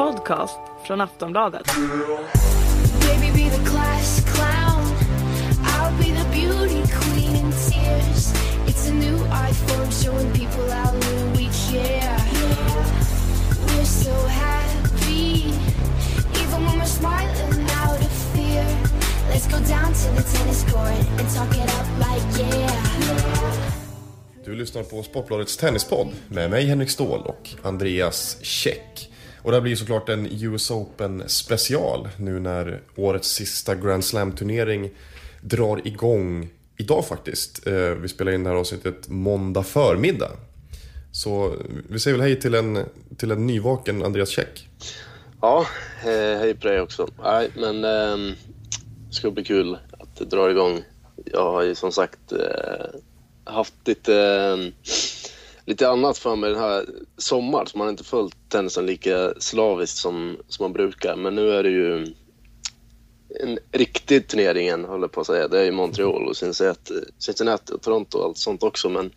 podcast från Aftonbladet. Du lyssnar på Sportbladets tennispodd med mig Henrik Ståhl och Andreas Käck. Och det här blir såklart en US Open special nu när årets sista Grand Slam-turnering drar igång idag faktiskt. Eh, vi spelar in det här avsnittet måndag förmiddag. Så vi säger väl hej till en, till en nyvaken Andreas Käck. Ja, eh, hej på dig också. Nej, men ehm, det ska bli kul att det drar igång. Jag har ju som sagt eh, haft lite, ehm, lite annat för mig den här sommaren, så man har inte följt tennisen lika slaviskt som, som man brukar. Men nu är det ju en riktig turnering igen, håller jag på att säga. Det är ju Montreal och Cincinnati, Cincinnati och Toronto och allt sånt också. Men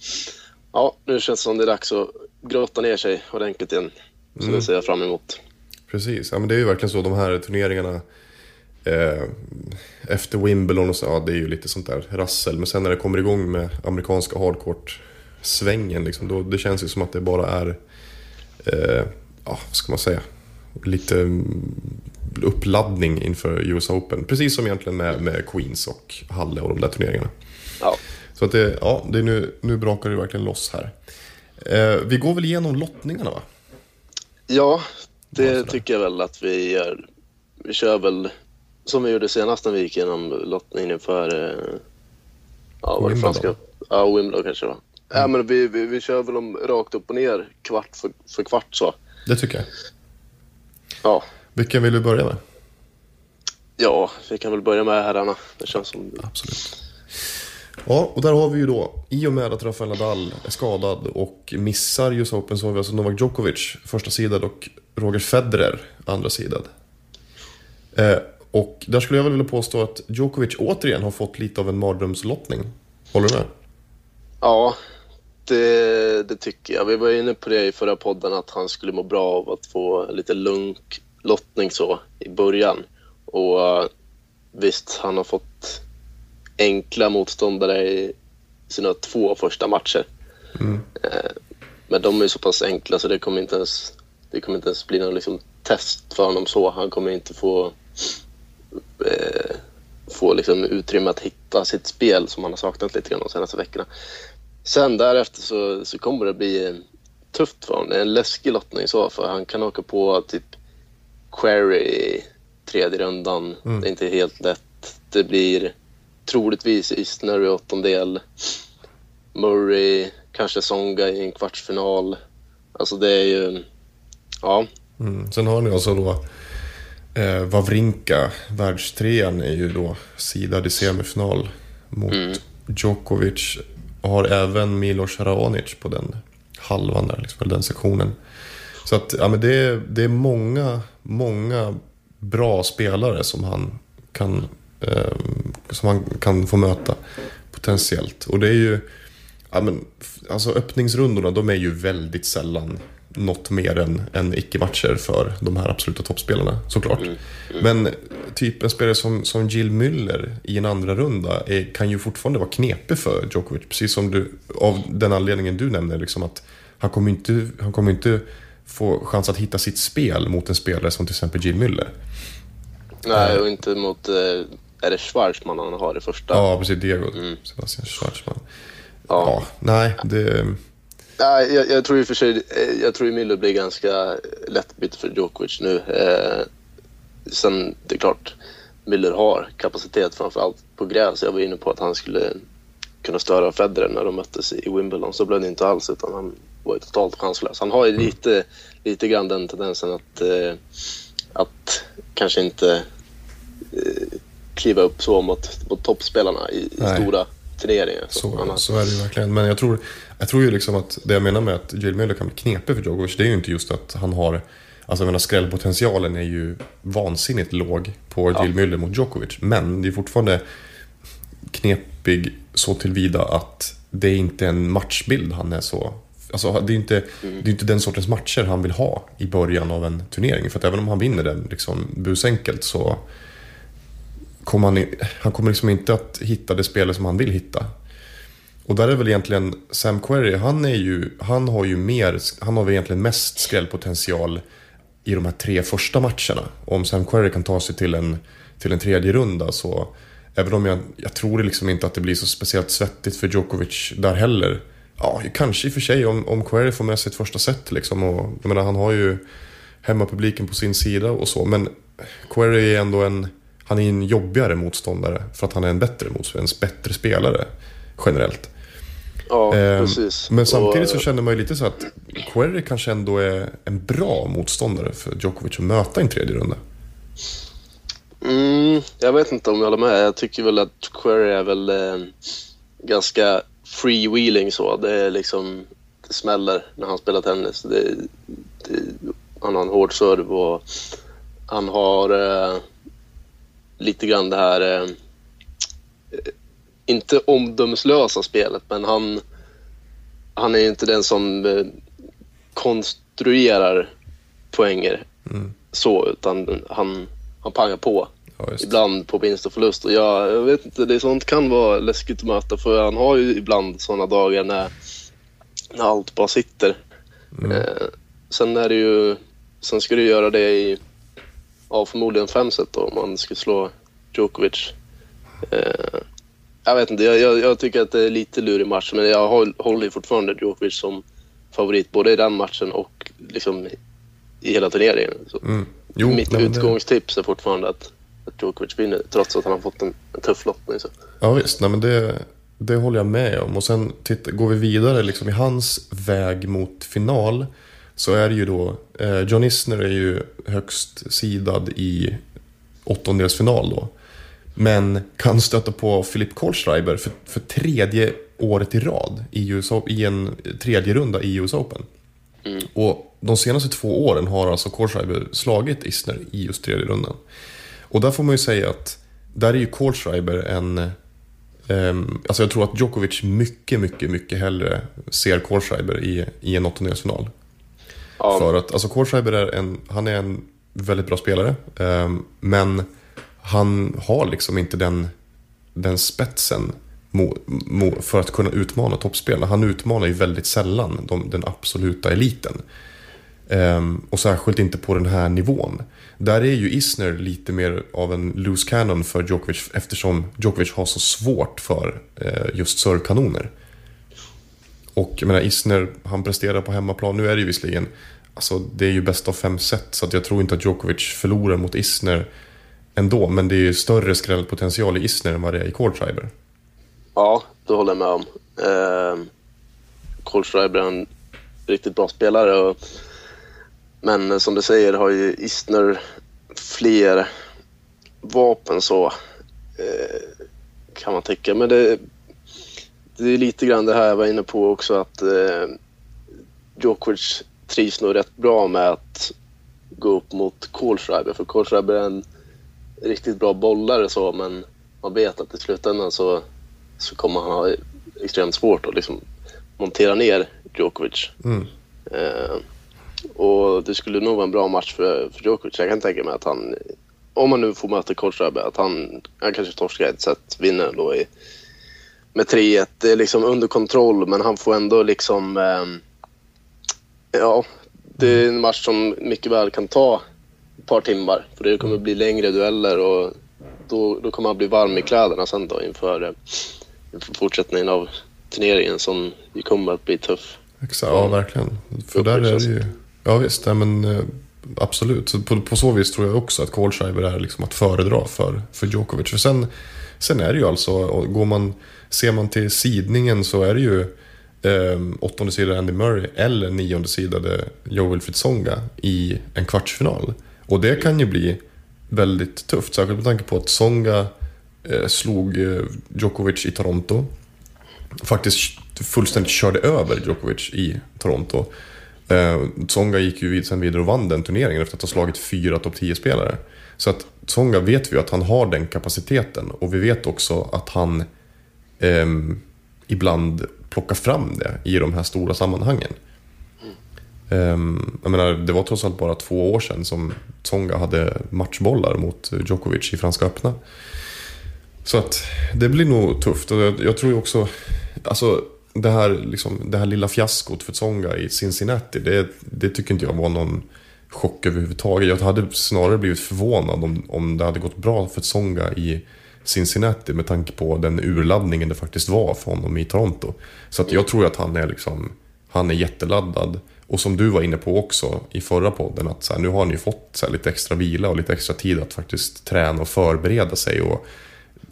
ja, nu känns det som det är dags att grotta ner sig ordentligt igen. Så det ser jag fram emot. Precis, ja, men det är ju verkligen så de här turneringarna eh, efter Wimbledon och så, ja det är ju lite sånt där rassel. Men sen när det kommer igång med amerikanska hardcourt-svängen, liksom, då, det känns ju som att det bara är, eh, ja vad ska man säga, lite mm, uppladdning inför US Open. Precis som egentligen med, med Queens och Halle och de där turneringarna. Ja. Så att det, ja, det är nu, nu brakar det verkligen loss här. Eh, vi går väl igenom lottningarna va? Ja, det Ja, tycker jag väl att vi gör. Vi kör väl som vi gjorde senast när vi gick igenom lottningen inför... eh, Ja. Wimbledon. Ja, Wimbledon kanske var. Ja, men vi, vi, vi kör väl om rakt upp och ner, kvart för, för kvart så. Det tycker jag. Ja. Vilken vill du börja med? ja, vi kan väl börja med herrarna. Det känns som... Absolut. Ja, och där har vi ju då, i och med att Rafael Nadal är skadad och missar US Open så har vi alltså Novak Djokovic första sidad och Roger Federer andra sidad. Eh, och där skulle jag väl vilja påstå att Djokovic återigen har fått lite av en mardrömslottning. Håller du med? Ja, det, det tycker jag. Vi var inne på det i förra podden att han skulle må bra av att få lite lunk lottning så i början. Och eh, visst, han har fått enkla motståndare i sina två första matcher. Eh, Men de är så pass enkla så det kommer inte ens, det kommer inte ens bli någon liksom test för honom så. Han kommer inte få, eh, få liksom utrymme att hitta sitt spel som han har saknat lite grann de senaste veckorna. Sen därefter så, så kommer det bli tufft för honom. Det är en läskig lottning så, för han kan åka på typ Query i tredje rundan. Det är inte helt lätt. Det blir troligtvis Isner i åttondel. Murray, kanske Songa i en kvartsfinal. Alltså det är ju... Ja, Mm. Sen har ni alltså då eh, Wawrinka, världstrean, är ju då sidad i semifinal mot Djokovic. Och har även Milos Raonic på den halvan där, liksom, eller den sektionen. Så att, ja men det är, det är många, många bra spelare som han kan, eh, som han kan få möta potentiellt. Och det är ju, ja men, alltså öppningsrundorna de är ju väldigt sällan något mer än, än icke-matcher för de här absoluta toppspelarna såklart. Men typ en spelare som, som Jill Müller i en andra runda är, kan ju fortfarande vara knepig för Djokovic. Precis som du, av den anledningen du nämner, liksom att han kommer inte, han kommer inte få chans att hitta sitt spel mot en spelare som till exempel Jill Müller. nej och inte mot... eh, Är det Schwarzman han har i första? Ja, precis. Diego Sebastian Schwartzman. Ja. Ja. nej, det... Nej, jag, jag tror i och för sig, eh, jag tror Miller blir ganska lätt byte för Djokovic nu. Eh, sen, det är klart, Miller har kapacitet framförallt på gräs. Jag var inne på att han skulle kunna störa Federer när de möttes i Wimbledon. Så blev det inte alls, utan han var ju totalt chanslös. Han har ju lite, lite grann den tendensen att, eh, att kanske inte eh, kliva upp så mot, mot toppspelarna i, i stora turneringar. Så, har- så är det ju verkligen. Men jag tror, jag tror ju liksom att det jag menar med att Jill Müller kan bli knepig för Djokovic, det är ju inte just att han har... Alltså jag menar skrällpotentialen är ju vansinnigt låg på Jill Müller mot Djokovic. Men det är fortfarande knepig så tillvida att det är inte en matchbild han är så Alltså, det är inte, det är inte den sortens matcher han vill ha i början av en turnering. För att även om han vinner den liksom, busenkelt så kommer han, han kommer liksom inte att hitta det spelet som han vill hitta. Och där är väl egentligen Sam Querrey, han, är ju, han har ju mer, han har väl egentligen mest skrällpotential i de här tre första matcherna. Om Sam Querrey kan ta sig till en, till en tredje runda så, även om jag, jag tror liksom inte att det blir så speciellt svettigt för Djokovic där heller. Ja, kanske i och för sig om, om Querrey får med sig ett första set liksom. Och, jag menar, han har ju hemmapubliken på sin sida och så. Men Querrey är ändå en, han är en jobbigare motståndare för att han är en bättre motståndare, en bättre spelare generellt. Ja, Ehm, precis. Men samtidigt så känner man ju lite så att Querrey kanske ändå är en bra motståndare för Djokovic att möta i en tredje runda. Mm, jag vet inte om jag håller med. Jag tycker väl att Query är väl eh, ganska freewheeling så. Det är liksom, det smäller när han spelar tennis. Det, det, han har en hård serve och han har eh, lite grann det här, eh, inte omdömeslösa spelet, men han, han är ju inte den som eh, konstruerar poänger så, utan han, han pangar på. Ja. Ibland på vinst och förlust. Och jag, jag vet inte, det sånt kan vara läskigt att möta för han har ju ibland sådana dagar när, när allt bara sitter. Eh, sen är det ju, sen ska du göra det i, ja förmodligen fem set då om man ska slå Djokovic. Eh, jag vet inte, jag, jag, jag tycker att det är lite lurig match men jag håll, håller fortfarande Djokovic som favorit både i den matchen och liksom i hela turneringen. Mm. Jo, mitt nej, det- utgångstips är fortfarande att, att Djokovic vinner trots att han har fått en, en tuff lottning. Så. Ja visst, nej, men det, det håller jag med om. Och sen titta, går vi vidare liksom, i hans väg mot final. Så är det ju då, eh, John Isner är ju högst sidad i åttondelsfinal då. Men kan stöta på Philip Kohlschreiber för, för tredje året i rad i, US, i en tredje runda i US Open. Och de senaste två åren har alltså Kohlschreiber slagit Isner i just tredje rundan. Och där får man ju säga att där är ju Kohlschreiber en... ehm, alltså jag tror att Djokovic mycket, mycket, mycket hellre ser Kohlschreiber i, i en åttondelsfinal. Ja, För att alltså Kohlschreiber är en, han är en väldigt bra spelare. ehm, men han har liksom inte den, den spetsen mo, mo, för att kunna utmana toppspelarna. Han utmanar ju väldigt sällan de, den absoluta eliten. Um, och särskilt inte på den här nivån. Där är ju Isner lite mer av en loose cannon för Djokovic eftersom Djokovic har så svårt för uh, just servkanoner. Och jag menar Isner, han presterar på hemmaplan. Nu är det ju visserligen, alltså det är ju bäst av fem set. Så att jag tror inte att Djokovic förlorar mot Isner ändå. Men det är ju större skrällpotential i Isner än vad det är i Kohlschreiber. ja, det håller jag med om. Eh, Kohlschreiber är en riktigt bra spelare. Och, men som du säger har ju Isner fler vapen så eh, kan man tycka. Men det, det är lite grann det här jag var inne på också att eh, Djokovic trivs nog rätt bra med att gå upp mot Kohlschreiber. För Kohlschreiber är en riktigt bra bollare så men man vet att i slutändan så, så kommer han ha extremt svårt att liksom montera ner Djokovic. Mm. Eh, och det skulle nog vara en bra match för, för Djokovic. Jag kan tänka mig att han, om man nu får möta Kohlschreiber, att han, han kanske torskar ett set, vinner ändå i, med 3-1. Det är liksom under kontroll, men han får ändå liksom... ehm, ja, det är en match som mycket väl kan ta ett par timmar. För det kommer bli längre dueller och då, då kommer han bli varm i kläderna sen då inför, eh, inför fortsättningen av turneringen som ju kommer att bli tuff. Exakt, ja verkligen. För där är det ju... Ja visst, nej, men eh, absolut. Så på, på så vis tror jag också att Kohlschreiber är liksom att föredra för, för Djokovic. För sen, sen är det ju alltså, går man, ser man till sidningen så är det ju eh, åttonde sidade Andy Murray eller nionde sidade Joe Wilfried Tsonga i en kvartsfinal. Och det kan ju bli väldigt tufft, särskilt med tanke på att Songa eh, slog eh, Djokovic i Toronto faktiskt fullständigt körde över Djokovic i Toronto. Eh, Tsonga gick ju vid, sen vidare och vann den turneringen efter att ha slagit fyra topp 10-spelare. Så att Tsonga vet vi att han har den kapaciteten och vi vet också att han eh, ibland plockar fram det i de här stora sammanhangen. Um, jag menar, det var trots allt bara två år sedan som Tsonga hade matchbollar mot Djokovic i Franska öppna. Så att det blir nog tufft. Och jag, jag tror ju också, alltså det här, liksom, det här lilla fiaskot för Tsonga i Cincinnati, det, det tycker inte jag var någon chock överhuvudtaget. Jag hade snarare blivit förvånad om, om det hade gått bra för Tsonga i Cincinnati med tanke på den urladdningen det faktiskt var för honom i Toronto. Så att jag tror att han är, liksom, han är jätteladdad. Och som du var inne på också i förra podden, att så här, nu har ni fått så här, lite extra vila och lite extra tid att faktiskt träna och förbereda sig och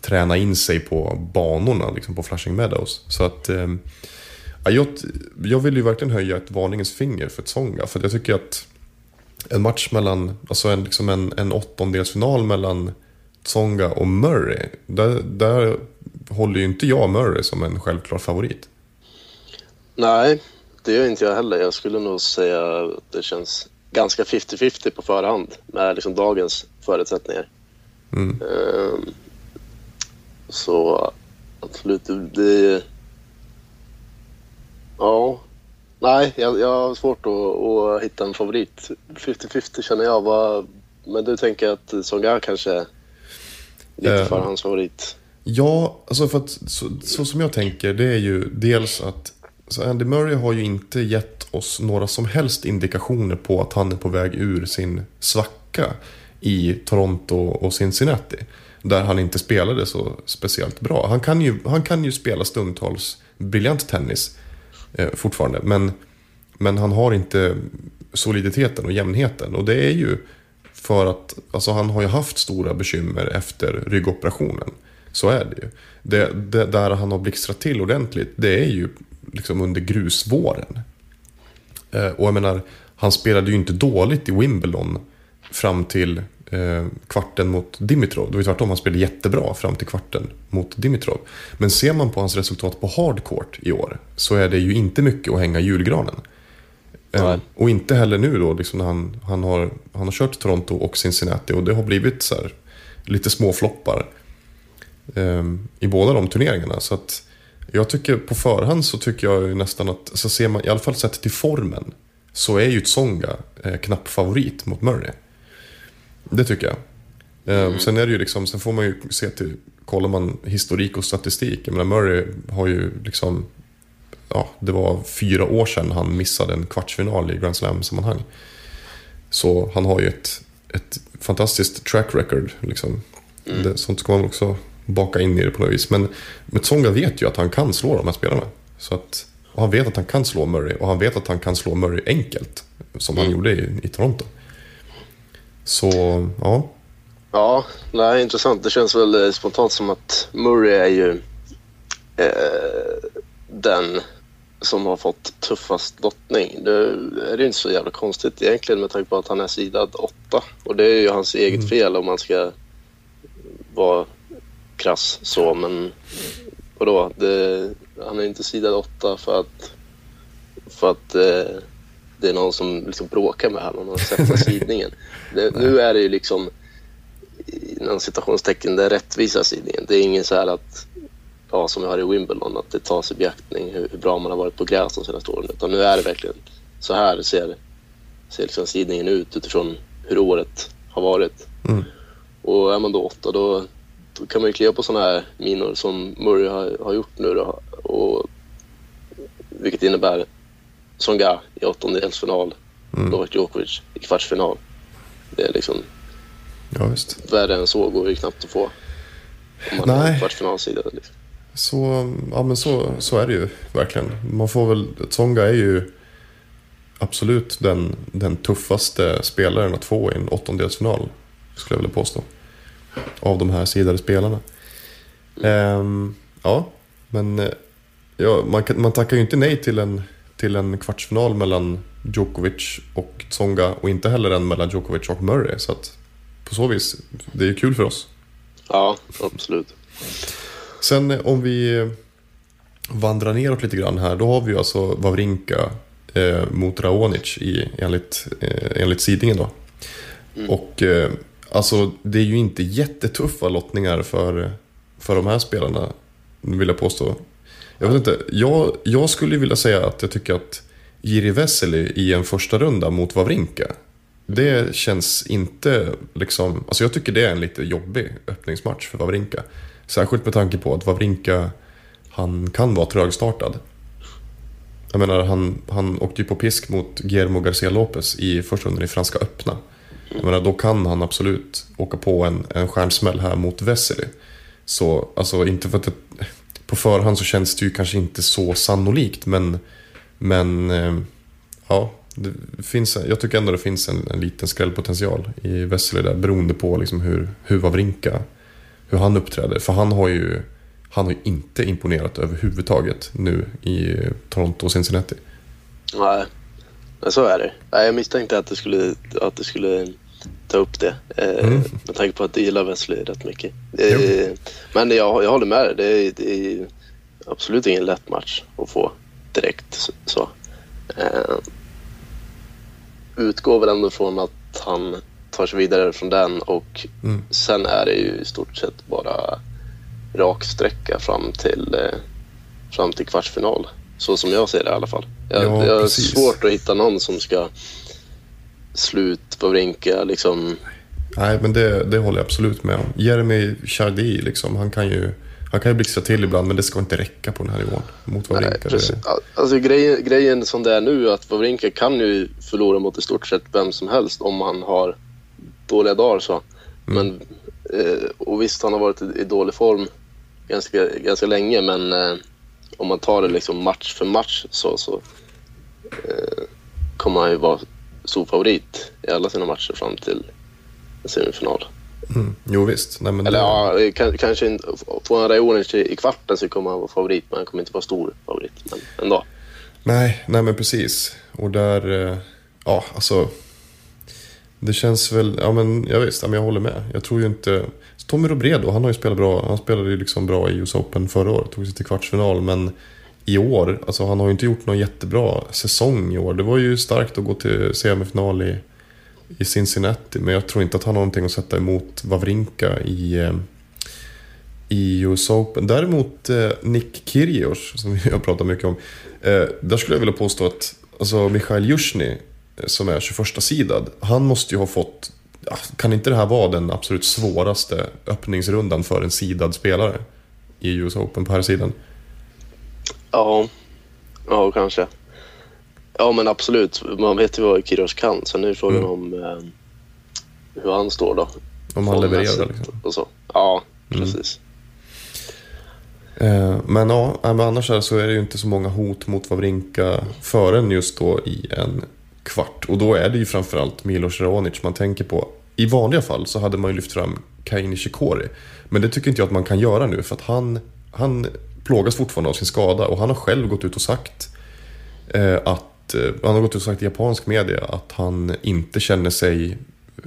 träna in sig på banorna liksom på Flushing Meadows. Så att eh, jag, jag vill ju verkligen höja ett varningens finger för Tsonga. För jag tycker att en match mellan, alltså en, liksom en, en åttondelsfinal mellan Tsonga och Murray. Där, där håller ju inte jag Murray som en självklar favorit. Nej, det gör inte jag heller. Jag skulle nog säga att det känns ganska 50-50 på förhand med liksom dagens förutsättningar. Mm. Ehm, så absolut, det... ja. Nej, jag, jag har svårt att, att hitta en favorit. 50-50 känner jag. Vad, men du tänker att Songa kanske är lite Eh. förhandsfavorit? Ja, alltså för att så, så som jag tänker det är ju dels att så Andy Murray har ju inte gett oss några som helst indikationer på att han är på väg ur sin svacka i Toronto och Cincinnati. Där han inte spelade så speciellt bra. Han kan ju, han kan ju spela stundtals briljant tennis eh, fortfarande. Men, men han har inte soliditeten och jämnheten. Och det är ju för att alltså, han har ju haft stora bekymmer efter ryggoperationen. Så är det ju. Det, det, där han har blixtrat till ordentligt, det är ju liksom under grusvåren. Eh, och jag menar, han spelade ju inte dåligt i Wimbledon fram till eh, kvarten mot Dimitrov. Det var tvärtom, han spelade jättebra fram till kvarten mot Dimitrov. Men ser man på hans resultat på hardcourt i år så är det ju inte mycket att hänga i julgranen. Eh, Nej. och inte heller nu då, liksom när han, han, har, han har kört Toronto och Cincinnati och det har blivit så här, lite små floppar eh, i båda de turneringarna. Så att jag tycker på förhand så tycker jag ju nästan att, så ser man i alla fall sett till formen, så är ju Tsonga eh, knapp favorit mot Murray. Det tycker jag. Eh, Sen är det ju liksom, sen får man ju se till, kollar man historik och statistik. Jag menar Murray har ju liksom, ja det var fyra år sedan han missade en kvartsfinal i Grand Slam-sammanhang. Så han har ju ett, ett fantastiskt track record. Liksom. Det, sånt ska man också baka in i det på något vis. Men, men Tsonga vet ju att han kan slå de här spelarna. Så att, och han vet att han kan slå Murray och han vet att han kan slå Murray enkelt. Som han gjorde i, i Toronto. Så, ja. Ja, nej, intressant. Det känns väl eh, spontant som att Murray är ju eh, den som har fått tuffast lottning. Det är det inte så jävla konstigt egentligen med tanke på att han är sidad åtta. Och det är ju hans eget fel om man ska vara krass så. Men vadå? Det, han är inte sidad åtta för att, för att eh, det är någon som liksom bråkar med honom och sätter sidningen. Det, nu är det ju liksom inom citationstecken den rättvisa sidningen. Det är ingen så här att, ja, som jag har i Wimbledon, att det tas i beaktning hur, hur bra man har varit på gräs de senaste åren. Utan nu är det verkligen så här ser, ser liksom sidningen ut utifrån hur året har varit. Mm. Och är man då åtta då kan man ju kliva på sådana här minor som Murray har, har gjort nu då. Och, vilket innebär Songa i åttondelsfinal, Mm. Novak Djokovic i kvartsfinal. Det är liksom Ja, visst. värre än så går det ju knappt att få. Om man Nej. är kvartsfinalsida. Liksom. Så, ja, men så, så är det ju verkligen. Man får väl, Tsonga är ju absolut den, den tuffaste spelaren att få i en åttondelsfinal. Skulle jag vilja påstå. Av de här sidade spelarna. Ehm, ja, men eh, ja, man, man tackar ju inte nej till en, till en kvartsfinal mellan Djokovic och Tsonga och inte heller en mellan Djokovic och Murray. Så att på så vis, det är ju kul för oss. Ja, absolut. Sen eh, om vi eh, vandrar neråt lite grann här. Då har vi ju alltså Wawrinka eh, mot Raonic i, enligt, eh, enligt sidningen då. Och eh, alltså det är ju inte jättetuffa lottningar för, för de här spelarna. Vill jag påstå. Jag vet inte, jag, jag skulle vilja säga att jag tycker att Jiri Vesely i en första runda mot Wawrinka. Det känns inte liksom, alltså jag tycker det är en lite jobbig öppningsmatch för Wawrinka. Särskilt med tanke på att Wawrinka, han kan vara trögstartad. Jag menar, han, han åkte ju på pisk mot Guillermo Garcia Lopez i första rundan i Franska öppna. Jag menar, då kan han absolut åka på en, en stjärnsmäll här mot Vesely. Så, alltså inte för att det, på förhand så känns det ju kanske inte så sannolikt, men, men eh, ja, det finns, jag tycker ändå det finns en, en liten skrällpotential i Vesely där, beroende på liksom hur, hur Wawrinka, hur han uppträder. För han har ju, han har ju inte imponerat överhuvudtaget nu i Toronto och Cincinnati. Nej, men så är det. Nej, jag misstänkte att det skulle, att det skulle ta upp det. Eh, Mm. Med tanke på att du gillar Wesley rätt mycket. Eh, men jag, jag håller med dig. Det är, det är absolut ingen lätt match att få direkt. så-. Eh, utgår väl ändå från att han tar sig vidare från den och Mm. sen är det ju i stort sett bara rak sträcka fram till, eh, fram till kvartsfinal. Så som jag ser det i alla fall. Jag, Ja, jag har svårt att hitta någon som ska slut på Brinka liksom. Nej, men det, det håller jag absolut med om. Jeremy Chardy, liksom, han kan ju han kan ju blixtra till ibland, men det ska inte räcka på den här nivån mot Nej, Wawrinka. Alltså, grejen, grejen som det är nu att Wawrinka kan ju förlora mot i stort sett vem som helst om han har dåliga dagar. Så. Men, eh, och visst, han har varit i, i dålig form ganska, ganska länge, men eh, om man tar det liksom match för match så, så eh, kommer han ju vara stor favorit i alla sina matcher fram till semifinal. Mm. Jo, visst. Nej, men Eller det, ja, kan, kanske inte, får han Raonic i, kvarten så kommer han vara favorit, men han kommer inte vara stor favorit. Men ändå. nej, nej, men precis. Och där, eh, ja, alltså. Det känns väl, ja men jag visst, ja, men jag håller med. Jag tror ju inte... Tommy Robredo, han har ju spelat bra. Han spelade ju liksom bra i US Open förra året, tog sig till kvartsfinal. Men i år, alltså han har ju inte gjort någon jättebra säsong i år. Det var ju starkt att gå till semifinal i, i Cincinnati. Men jag tror inte att han har någonting att sätta emot Wawrinka i, eh, i US Open. Däremot eh, Nick Kyrgios, som vi har pratat mycket om. Eh, där skulle jag vilja påstå att alltså, Mikhail Jusjny, som är 21-sidad, han måste ju ha fått... Kan inte det här vara den absolut svåraste öppningsrundan för en sidad spelare i US Open på här sidan? Ja, ja kanske. Ja, men absolut. Man vet ju vad Kyrgios kan. Sen är det frågan Mm. om eh, hur han står då. Om han levererar liksom. Och så. Ja, Mm. precis. Eh, Men ja, men annars är- så är det ju inte så många hot mot Wawrinka förrän just då i en kvart. Och då är det ju framförallt Milos Raonic man tänker på. I vanliga fall så hade man ju lyft fram Kei Nishikori. Men det tycker inte jag att man kan göra nu för att han, han plågas fortfarande av sin skada och han har själv gått ut och sagt eh, att eh, han har gått ut och sagt i japansk media att han inte känner sig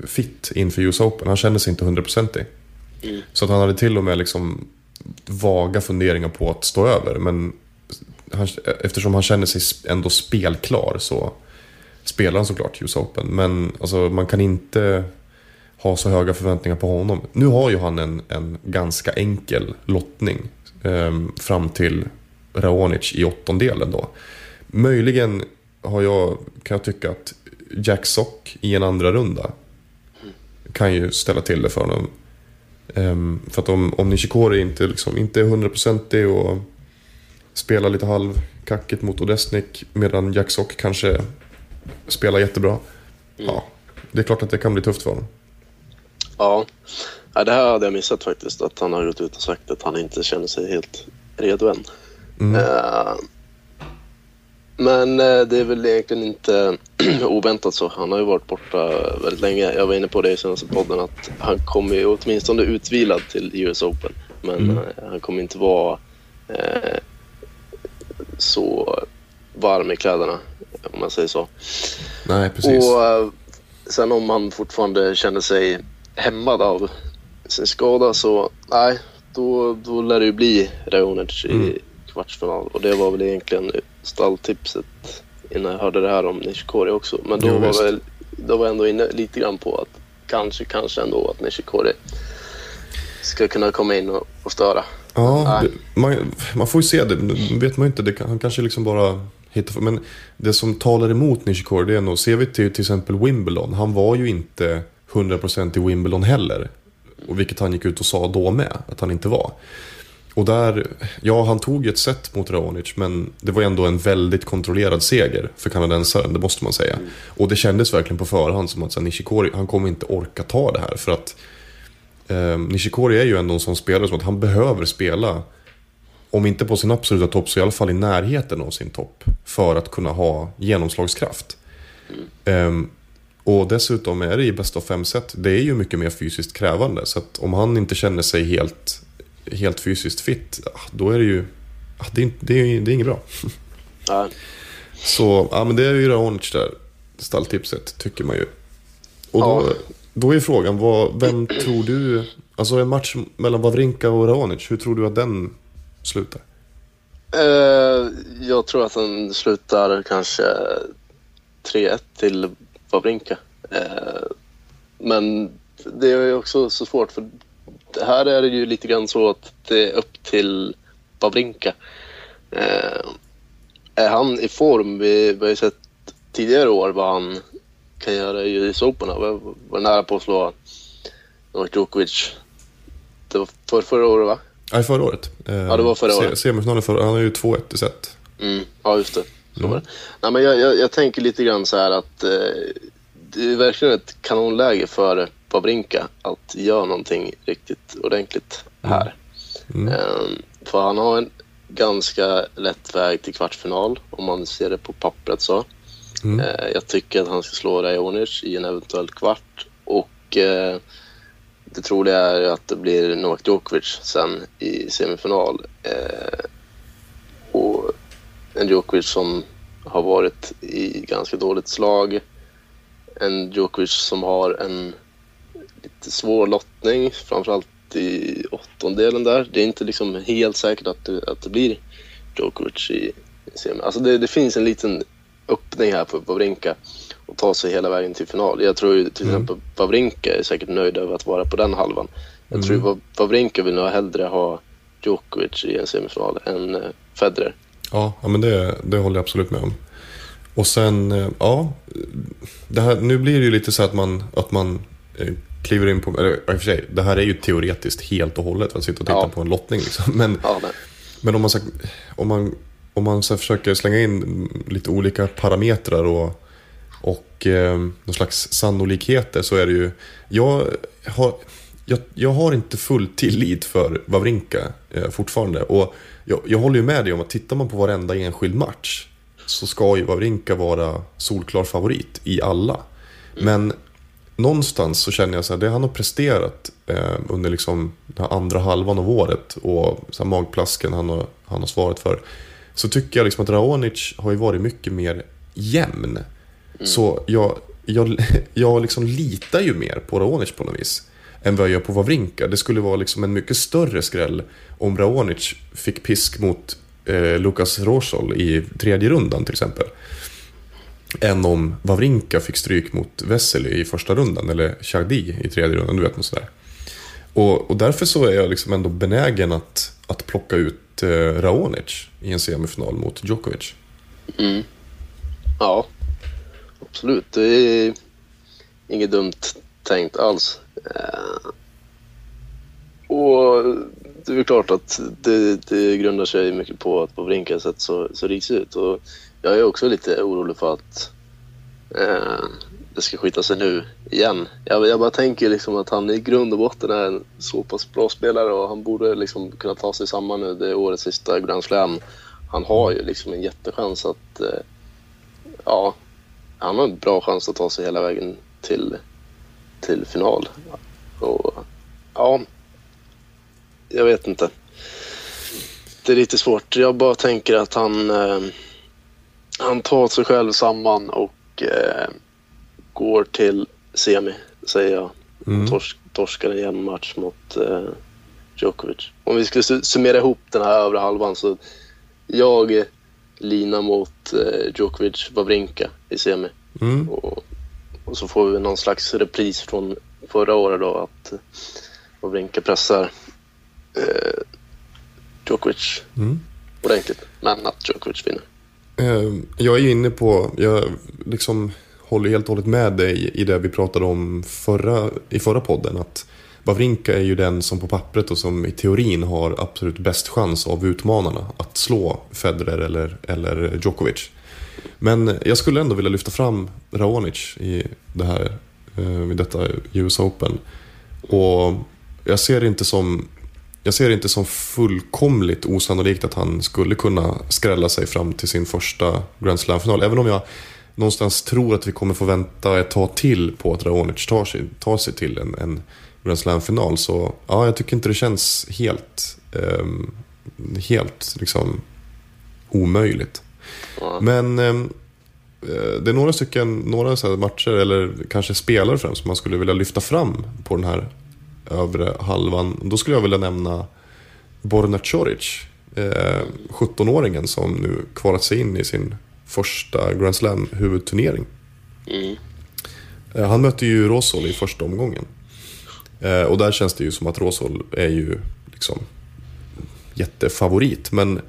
fit inför US Open. Han känner sig inte hundraprocentig. Så att han hade till och med liksom vaga funderingar på att stå över. Men han, eftersom han känner sig ändå spelklar så spelar han såklart US Open. Men alltså, man kan inte ha så höga förväntningar på honom. Nu har ju han en, en ganska enkel lottning fram till Raonic i åttondelen då. Möjligen har jag, kan jag tycka att Jack Sock i en andra runda kan ju ställa till det för honom. Ehm, för att om, om Nishikori inte, liksom, inte är hundraprocentig och spelar lite halvkackigt mot Odesnik medan Jack Sock kanske spelar jättebra. Ja, det är klart att det kan bli tufft för honom. Ja. Ja, det här hade jag missat faktiskt. Att han har gått ut och sagt att han inte känner sig helt redo än. Mm. Eh, men eh, det är väl egentligen inte oväntat så. Han har ju varit borta väldigt länge. Jag var inne på det i senaste podden att han kommer ju åtminstone utvilad till US Open. Men Mm. eh, han kommer inte vara eh, så varm i kläderna om man säger så. Nej, precis. Och sen om han fortfarande känner sig hämmad av sin skada så nej, då, då lär det ju bli Raonic i Mm. kvartsfinal. Och det var väl egentligen stalltipset innan jag hörde det här om Nishikori också. Men då Jo, var, visst. väl, då var jag ändå inne lite grann på att kanske, kanske ändå att Nishikori ska kunna komma in och, och störa. Ja, det, man, man får ju se det. Vet man ju inte. Det, han kanske liksom bara hittar Men det som talar emot Nishikori det är nog, ser vi till till exempel Wimbledon. Han var ju inte 100% i Wimbledon heller. Och vilket han gick ut och sa då med, att han inte var. Och där, ja han tog ett set mot Raonic men det var ändå en väldigt kontrollerad seger för kanadensaren, det måste man säga. Och det kändes verkligen på förhand som att så Nishikori, han kommer inte orka ta det här för att eh, Nishikori är ju ändå en sån spelare som att han behöver spela om inte på sin absoluta topp så i alla fall i närheten av sin topp för att kunna ha genomslagskraft. Ehm, och dessutom är det i bästa av fem set, det är ju mycket mer fysiskt krävande. Så att om han inte känner sig helt, helt fysiskt fit, ah, då är det ju... ah, Det är, det är, det är inget bra. Nej. Så ja, men det är ju Raonic där, stalltipset, tycker man ju. Och då, Ja. då är frågan, vad, vem tror du... Alltså en match mellan Wawrinka och Raonic, hur tror du att den slutar? Eh, jag tror att den slutar kanske 3-1 till Wawrinka. Eh, men det är också så svårt för här är det ju lite grann så att det är upp till Wawrinka. Eh, är han i form? Vi, har ju sett tidigare år vad han kan göra i US Open. Han var, nära på att slå Novak Djokovic. Det var för, förra året va? Nej, förra året. Ja, det var förra året. Se, semifinalen förra, han har ju 2-1 i set. Mm, ja, just det. Det. Nej, men jag, jag, jag tänker lite grann så här att eh, det är verkligen ett kanonläge för Wawrinka att göra någonting riktigt ordentligt här. Eh, för han har en ganska lätt väg till kvartsfinal om man ser det på pappret så. Eh, jag tycker att han ska slå Raonic i en eventuell kvart och eh, det troliga är att det blir Novak Djokovic sen i semifinal. Eh, och en Djokovic som har varit i ganska dåligt slag. En Djokovic som har en lite svår lottning, framförallt i åttondelen där. Det är inte liksom helt säkert att det, att det blir Djokovic i, i semi. Alltså det, det finns en liten öppning här för Wawrinka att ta sig hela vägen till final. Jag tror ju till exempel Wawrinka är säkert nöjd över att vara på den halvan. Jag tror ju Wawrinka vill nog hellre ha Djokovic i en semifinal än eh, Federer. Ja, ja men det, det håller jag absolut med om. Och sen, eh, ja. Det här, nu blir det ju lite så att man, att man eh, kliver in på... Eller i och för sig, det här är ju teoretiskt helt och hållet att sitta och titta Ja. på en lottning. Liksom. Men, Ja, men om man, om man, om man så försöker slänga in lite olika parametrar och, och eh, någon slags sannolikheter så är det ju... Jag har, jag, jag har inte full tillit för Wawrinka eh, fortfarande. Och jag, jag håller ju med dig om att tittar man på varenda enskild match så ska ju Wawrinka vara solklar favorit i alla. Men någonstans så känner jag så här, det han har presterat eh, under liksom den andra halvan av året och så här magplasken han har, han har svarat för. Så tycker jag liksom att Raonic har ju varit mycket mer jämn. Så jag, jag, jag liksom litar ju mer på Raonic på något vis. Än vad jag gör på Wawrinka. Det skulle vara liksom en mycket större skräll om Raonic fick pisk mot eh, Lukas Rosol i tredje rundan till exempel. Än om Wawrinka fick stryk mot Vesely i första rundan eller Chardy i tredje rundan, du vet något sådär. Och, och därför så är jag liksom ändå benägen att, att plocka ut eh, Raonic i en semifinal mot Djokovic. Mm. Ja, absolut. Det är inget dumt tänkt alls. Eh, och det är väl klart att det, det grundar sig mycket på att Wawrinka har sett så, så risig ut. Och jag är också lite orolig för att eh, det ska skita sig nu igen. Jag, jag bara tänker liksom att han i grund och botten är en så pass bra spelare och han borde liksom kunna ta sig samman nu. Det är årets sista Grand Slam. Han har ju liksom en jättechans att eh, ja, han har en bra chans att ta sig hela vägen till, till final. Och, ja, jag vet inte. Det är lite svårt. Jag bara tänker att han, eh, han tar sig själv samman och eh, går till semi, säger jag. Tors, torskar en jämn match mot eh, Djokovic. Om vi skulle su- summera ihop den här övre halvan så jag linar mot eh, Djokovic Wawrinka i semi. Mm. Och, och så får vi någon slags repris från förra året då att eh, Wawrinka pressar eh, Djokovic Mm. ordentligt. Men att Djokovic vinner. Eh, Jag är inne på, jag liksom håller helt och hållet med dig i det vi pratade om förra, i förra podden. Att Wawrinka är ju den som på pappret och som i teorin har absolut bäst chans av utmanarna att slå Federer eller, eller Djokovic. Men jag skulle ändå vilja lyfta fram Raonic i, det här, eh, i detta US Open. Och jag ser det inte som jag ser det inte som fullkomligt osannolikt att han skulle kunna skrälla sig fram till sin första Grand Slam-final. Även om jag någonstans tror att vi kommer få vänta ett tag till på att Raonic tar sig, tar sig till en, en Grand Slam-final. Så ja, jag tycker inte det känns helt, eh, helt liksom omöjligt. Men ehm, eh, det är några stycken, några så matcher, eller kanske spelare främst, som man skulle vilja lyfta fram på den här övre halvan. Då skulle jag vilja nämna Borna Coric, eh, 17-åringen som nu kvalat sig in i sin första Grand Slam huvudturnering. Mm. Eh, Han mötte ju Rosol i första omgången. Eh, Och där känns det ju som att Rosol är ju liksom jättefavorit. Men,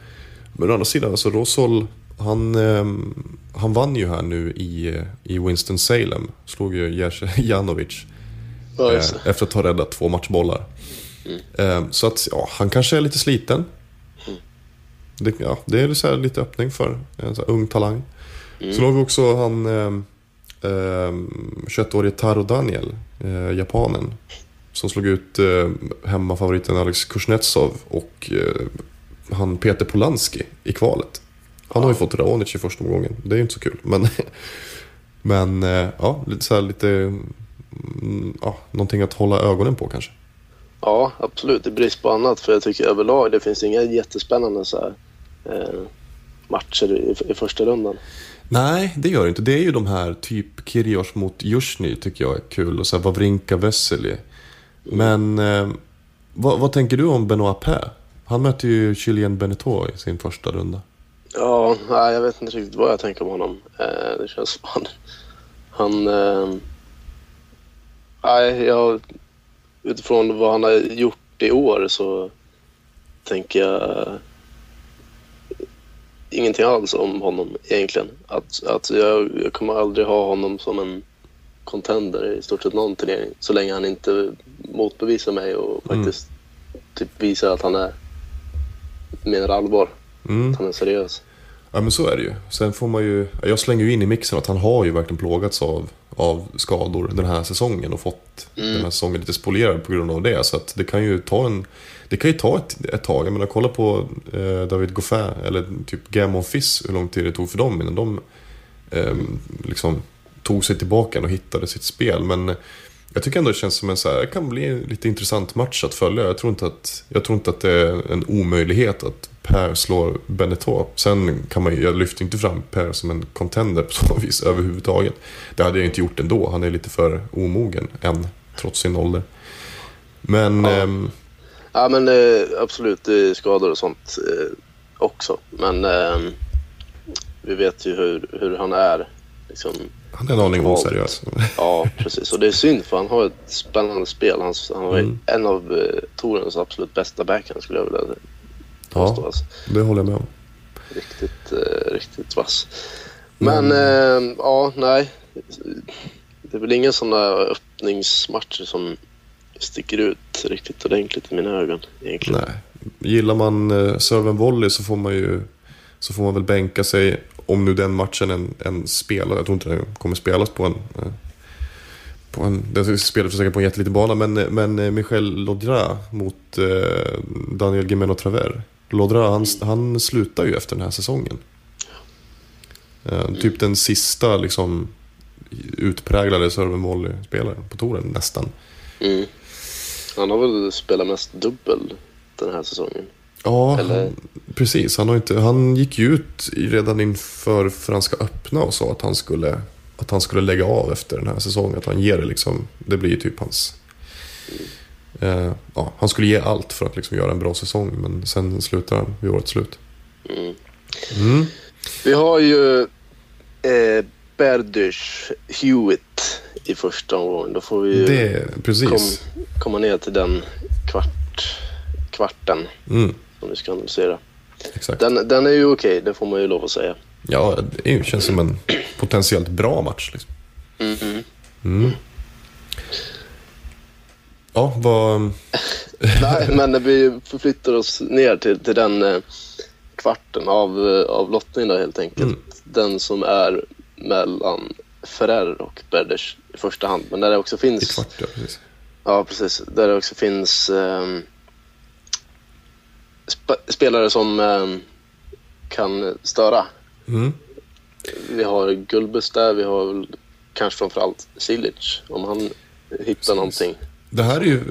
men å andra sidan, alltså Rosol, han, eh, han vann ju här nu i, i Winston-Salem. Slog ju Janovic Ja, eh, efter att ha räddat två matchbollar. Eh, Så att, ja, han kanske är lite sliten. Det, ja, det är så här lite öppning för en så ung talang. Sen har vi också han eh, eh, 21-årige Taro Daniel, eh, japanen. Som slog ut eh, hemmafavoriten Alex Kuznetsov och eh, han Peter Polanski i kvalet. Han har ju fått Raonic i första omgången. Det är ju inte så kul. Men, men eh, ja, lite så här lite... mm, Ja, någonting att hålla ögonen på kanske. Ja, absolut. I brist på annat. För jag tycker överlag det finns inga jättespännande så här, eh, matcher i, i första rundan. Nej, det gör det inte. Det är ju de här typ Kyrgios mot Jusjny tycker jag är kul. Och så här Wawrinka Vesely. Men eh, vad, vad tänker du om Benoit Paire? Han möter ju Julien Beneteau i sin första runda. Ja, nej, jag vet inte riktigt vad jag tänker om honom. Eh, det känns som han... han eh, nej, jag, utifrån vad han har gjort i år så tänker jag ingenting alls om honom egentligen. Att, att jag, jag kommer aldrig ha honom som en contender i stort sett någon turnering så länge han inte motbevisar mig och faktiskt typ visar att han är menar allvar. Mm. Att han är seriös. Ja men så är det ju. Sen får man ju, jag slänger ju in i mixen att han har ju verkligen plågats av, av skador den här säsongen och fått den här säsongen lite spolierad på grund av det. Så att det kan ju ta en, det kan ju ta ett, ett tag. Jag menar kolla på eh, David Goffin eller typ Gamon Fiss hur lång tid det tog för dem innan de eh, liksom tog sig tillbaka och hittade sitt spel. Men jag tycker ändå det känns som en så här, det kan bli en lite intressant match att följa. Jag tror inte att, jag tror inte att det är en omöjlighet att Per slår Beneteau. Sen kan man ju, jag lyfter inte fram Per som en contender på så vis överhuvudtaget. Det hade jag inte gjort ändå. Han är lite för omogen än, trots sin ålder. Men, Ja. ehm, Ja men eh, absolut, det är skador och sånt eh, också. Men eh, vi vet ju hur, hur han är. Liksom, han är en aning oseriös. ja, precis. Och det är synd för han har ett spännande spel. Han, han har Mm. en av eh, Torens absolut bästa backhand skulle jag vilja påstå. Ja, Alltså. det håller jag med om. Riktigt, eh, riktigt vass. Men eh, ja, nej. Det är väl inga sådana öppningsmatcher som sticker ut riktigt ordentligt i mina ögon egentligen. Nej. Gillar man eh, serven volley så får man ju så får man väl bänka sig om nu den matchen en, en spelar. Jag tror inte den kommer spelas på en eh, på en, den spelar säkert på en jätteliten bana men, men eh, Michel Lodra mot eh, Daniel Gimeno Traver. Lodra han, han slutar ju efter den här säsongen. Eh, typ den sista liksom utpräglade serven volley-spelaren på touren nästan. Mm. Han har väl spelat mest dubbel den här säsongen. Ja, Eller- precis. Han, har inte, han gick ju ut redan inför Franska öppna och sa att han skulle, att han skulle lägga av efter den här säsongen. Att han ger det liksom, det blir ju typ hans... Eh, ja, han skulle ge allt för att liksom göra en bra säsong, men sen slutar han vid årets slut. Mm. Mm. Vi har ju eh, Berdych Hewitt i första omgången. Då får vi ju Det, kom, komma ner till den kvart, kvarten. Mm. Om vi ska analysera. Exakt. Den, den är ju okej, det får man ju lov att säga. Ja, det känns som en potentiellt bra match. Liksom. Mm. Ja, vad... Nej, men vi förflyttar oss ner till, till den eh, kvarten av, eh, av lottningen då, helt enkelt. Mm. Den som är mellan Ferrer och Berders i första hand. Men där det också I finns... kvart, ja, precis. Ja, precis. Där det också finns ehm, sp- spelare som ehm, kan störa. Mm. Vi har Gulbus där, vi har kanske framförallt Silic, om han hittar någonting. Det här är ju,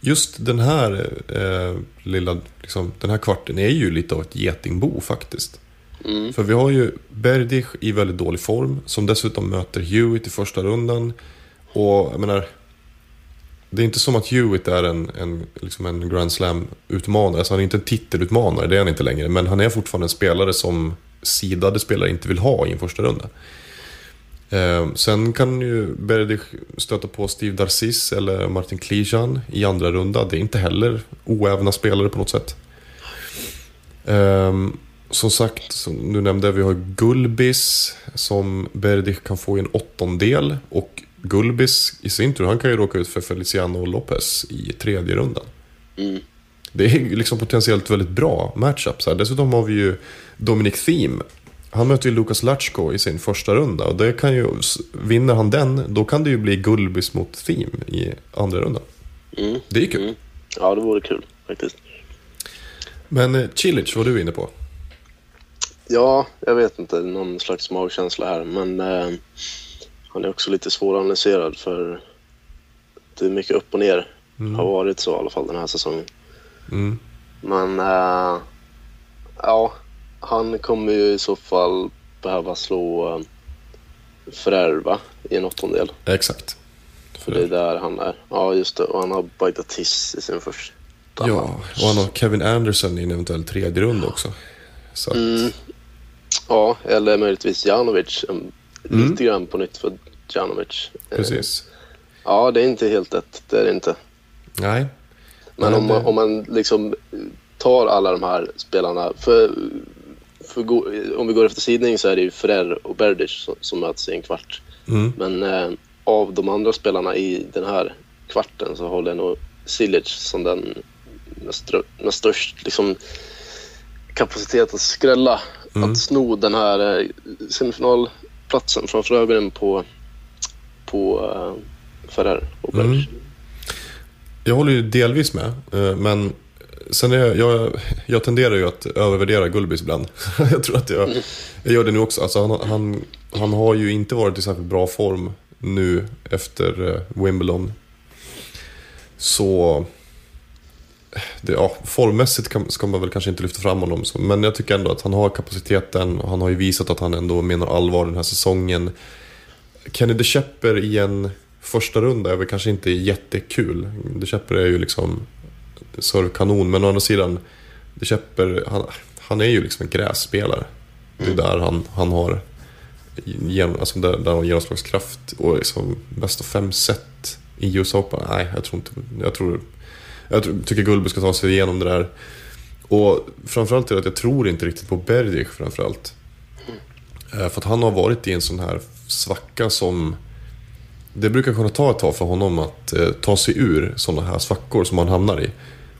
just den här eh, lilla, liksom, den här kvarten är ju lite av ett getingbo faktiskt. Mm. För vi har ju Berdych i väldigt dålig form, som dessutom möter Hewitt i första rundan. Och jag menar, det är inte som att Hewitt är en, en, liksom en Grand Slam-utmanare. Alltså han är inte en titelutmanare, det är han inte längre. Men han är fortfarande en spelare som sidade spelare inte vill ha i en första runda. Eh, sen kan ju Berdych stöta på Steve Darcis eller Martin Klijan i andra runda. Det är inte heller oävna spelare på något sätt. Eh, som sagt, som du nämnde, vi har Gulbis som Berdych kan få i en åttondel. Och Gulbis i sin tur, han kan ju råka ut för Feliciano Lopez i tredje rundan. Mm. Det är liksom potentiellt väldigt bra matchups här. Dessutom har vi ju Dominic Thiem. Han möter ju Lukas Latchko i sin första runda. Och det kan ju, vinner han den, då kan det ju bli Gulbis mot Thiem i andra rundan. Mm. Det är kul. Mm. Ja, det vore kul faktiskt. Men eh, Cilic, vad du inne på? Ja, jag vet inte, någon slags magkänsla här, men eh, han är också lite svåranalyserad för det är mycket upp och ner. Har varit så i alla fall den här säsongen. Mm. Men eh, ja, han kommer ju i så fall behöva slå uh, Ferrer va? i en åttondel. Exakt. För det är där han är. Ja, just det. Och han har Bajtatis i sin första. Ja, och han har Kevin Anderson i en eventuell tredje runda också. Så att, Mm. Ja, eller möjligtvis Janovic. Mm. Lite grann på nytt för Janovic. Eh, precis. Ja, det är inte helt lätt. Det är det inte. Nej. Men Nej, om, man, det- om man liksom tar alla de här spelarna. För, för gå, om vi går efter sidning så är det ju Ferrer och Berdych som, som möts i en kvart. Mm. Men eh, av de andra spelarna i den här kvarten så håller jag nog Silic som den med, störst liksom, kapacitet att skrälla. Mm. Att sno den här eh, semifinalplatsen framför ögonen på, på eh, Ferrer och. Mm. Jag håller ju delvis med, eh, men sen är jag, jag, jag tenderar ju att övervärdera Gulbis ibland. jag tror att jag, jag gör det nu också. Alltså han, han, han har ju inte varit i särskilt bra form nu efter eh, Wimbledon. Så... Det, ja, formmässigt kan, ska man väl kanske inte lyfta fram honom, men jag tycker ändå att han har kapaciteten och han har ju visat att han ändå menar allvar den här säsongen. Kenny De Shepper i en första runda är väl kanske inte jättekul. De Shepper är ju liksom servkanon, men å andra sidan, De Shepper, han, han är ju liksom en grässpelare. Det är där han, han har gen, alltså där, där har genomslagskraft och liksom bäst av fem set i US Open. Nej, jag tror inte, jag tror, jag tycker Gullby ska ta sig igenom det där. Och framförallt är det att jag tror inte riktigt på Berdych framförallt. Eh, För att han har varit i en sån här svacka som... Det brukar kunna ta ett tag för honom att eh, ta sig ur såna här svackor som han hamnar i.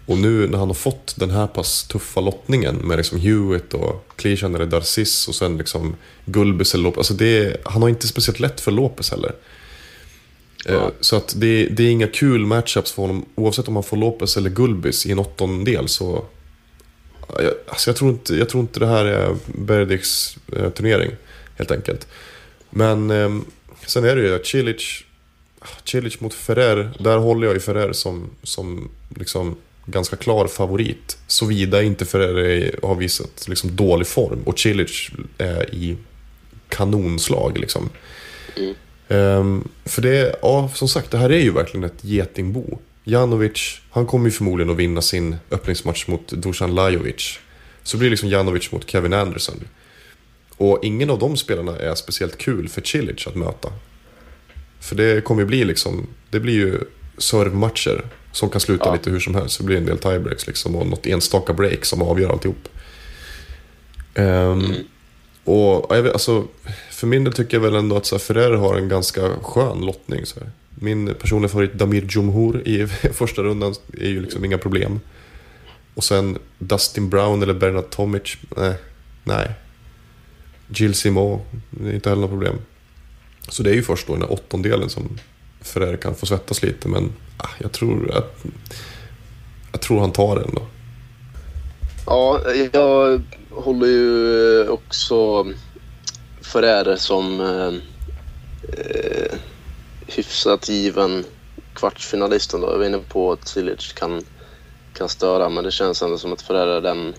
Och nu när han har fått den här pass tuffa lottningen med liksom Hewitt och Clearchan eller Darcis och sen liksom Gulbis eller Lopez. Alltså det han har inte speciellt lätt för Lopez heller. Eh, Så att det, det är inga kul matchups för honom. Oavsett om han får Lopez eller Gulbis i en åttondel så... Ja, Jag, alltså jag, tror inte, jag tror inte det här är Berdychs eh, turnering, helt enkelt. Men eh, sen är det ju Cilic, Cilic mot Ferrer, där håller jag ju Ferrer som, som liksom ganska klar favorit. Såvida inte Ferrer har visat liksom dålig form och Cilic är i kanonslag liksom. Ehm, för det, ja som sagt, det här är ju verkligen ett getingbo. Janovic, han kommer ju förmodligen att vinna sin öppningsmatch mot Dusan Lajovic. Så blir det liksom Janovic mot Kevin Anderson. Och ingen av de spelarna är speciellt kul för Cilic att möta. För det kommer ju bli liksom, det blir ju servmatcher Som kan sluta Ja. lite hur som helst. Det blir en del tiebreaks liksom och något enstaka break som avgör alltihop. Ehm, Och ja, jag vet, alltså, för min del tycker jag väl ändå att så här, Ferrer har en ganska skön lottning. Så här. Min personliga favorit Damir Djumhur i första rundan är ju liksom inga problem. Och sen Dustin Brown eller Bernard Tomic, nej. nej. Jill Simon, det är inte heller något problem. Så det är ju först då den där åttondelen som Ferrer kan få svettas lite. Men ah, jag tror att jag tror han tar den då. Ja, jag håller ju också Ferrer som eh, eh, hyfsat given kvartsfinalisten. Då. Jag var inne på att Cilic kan, kan störa, men det känns ändå som att Ferrer är den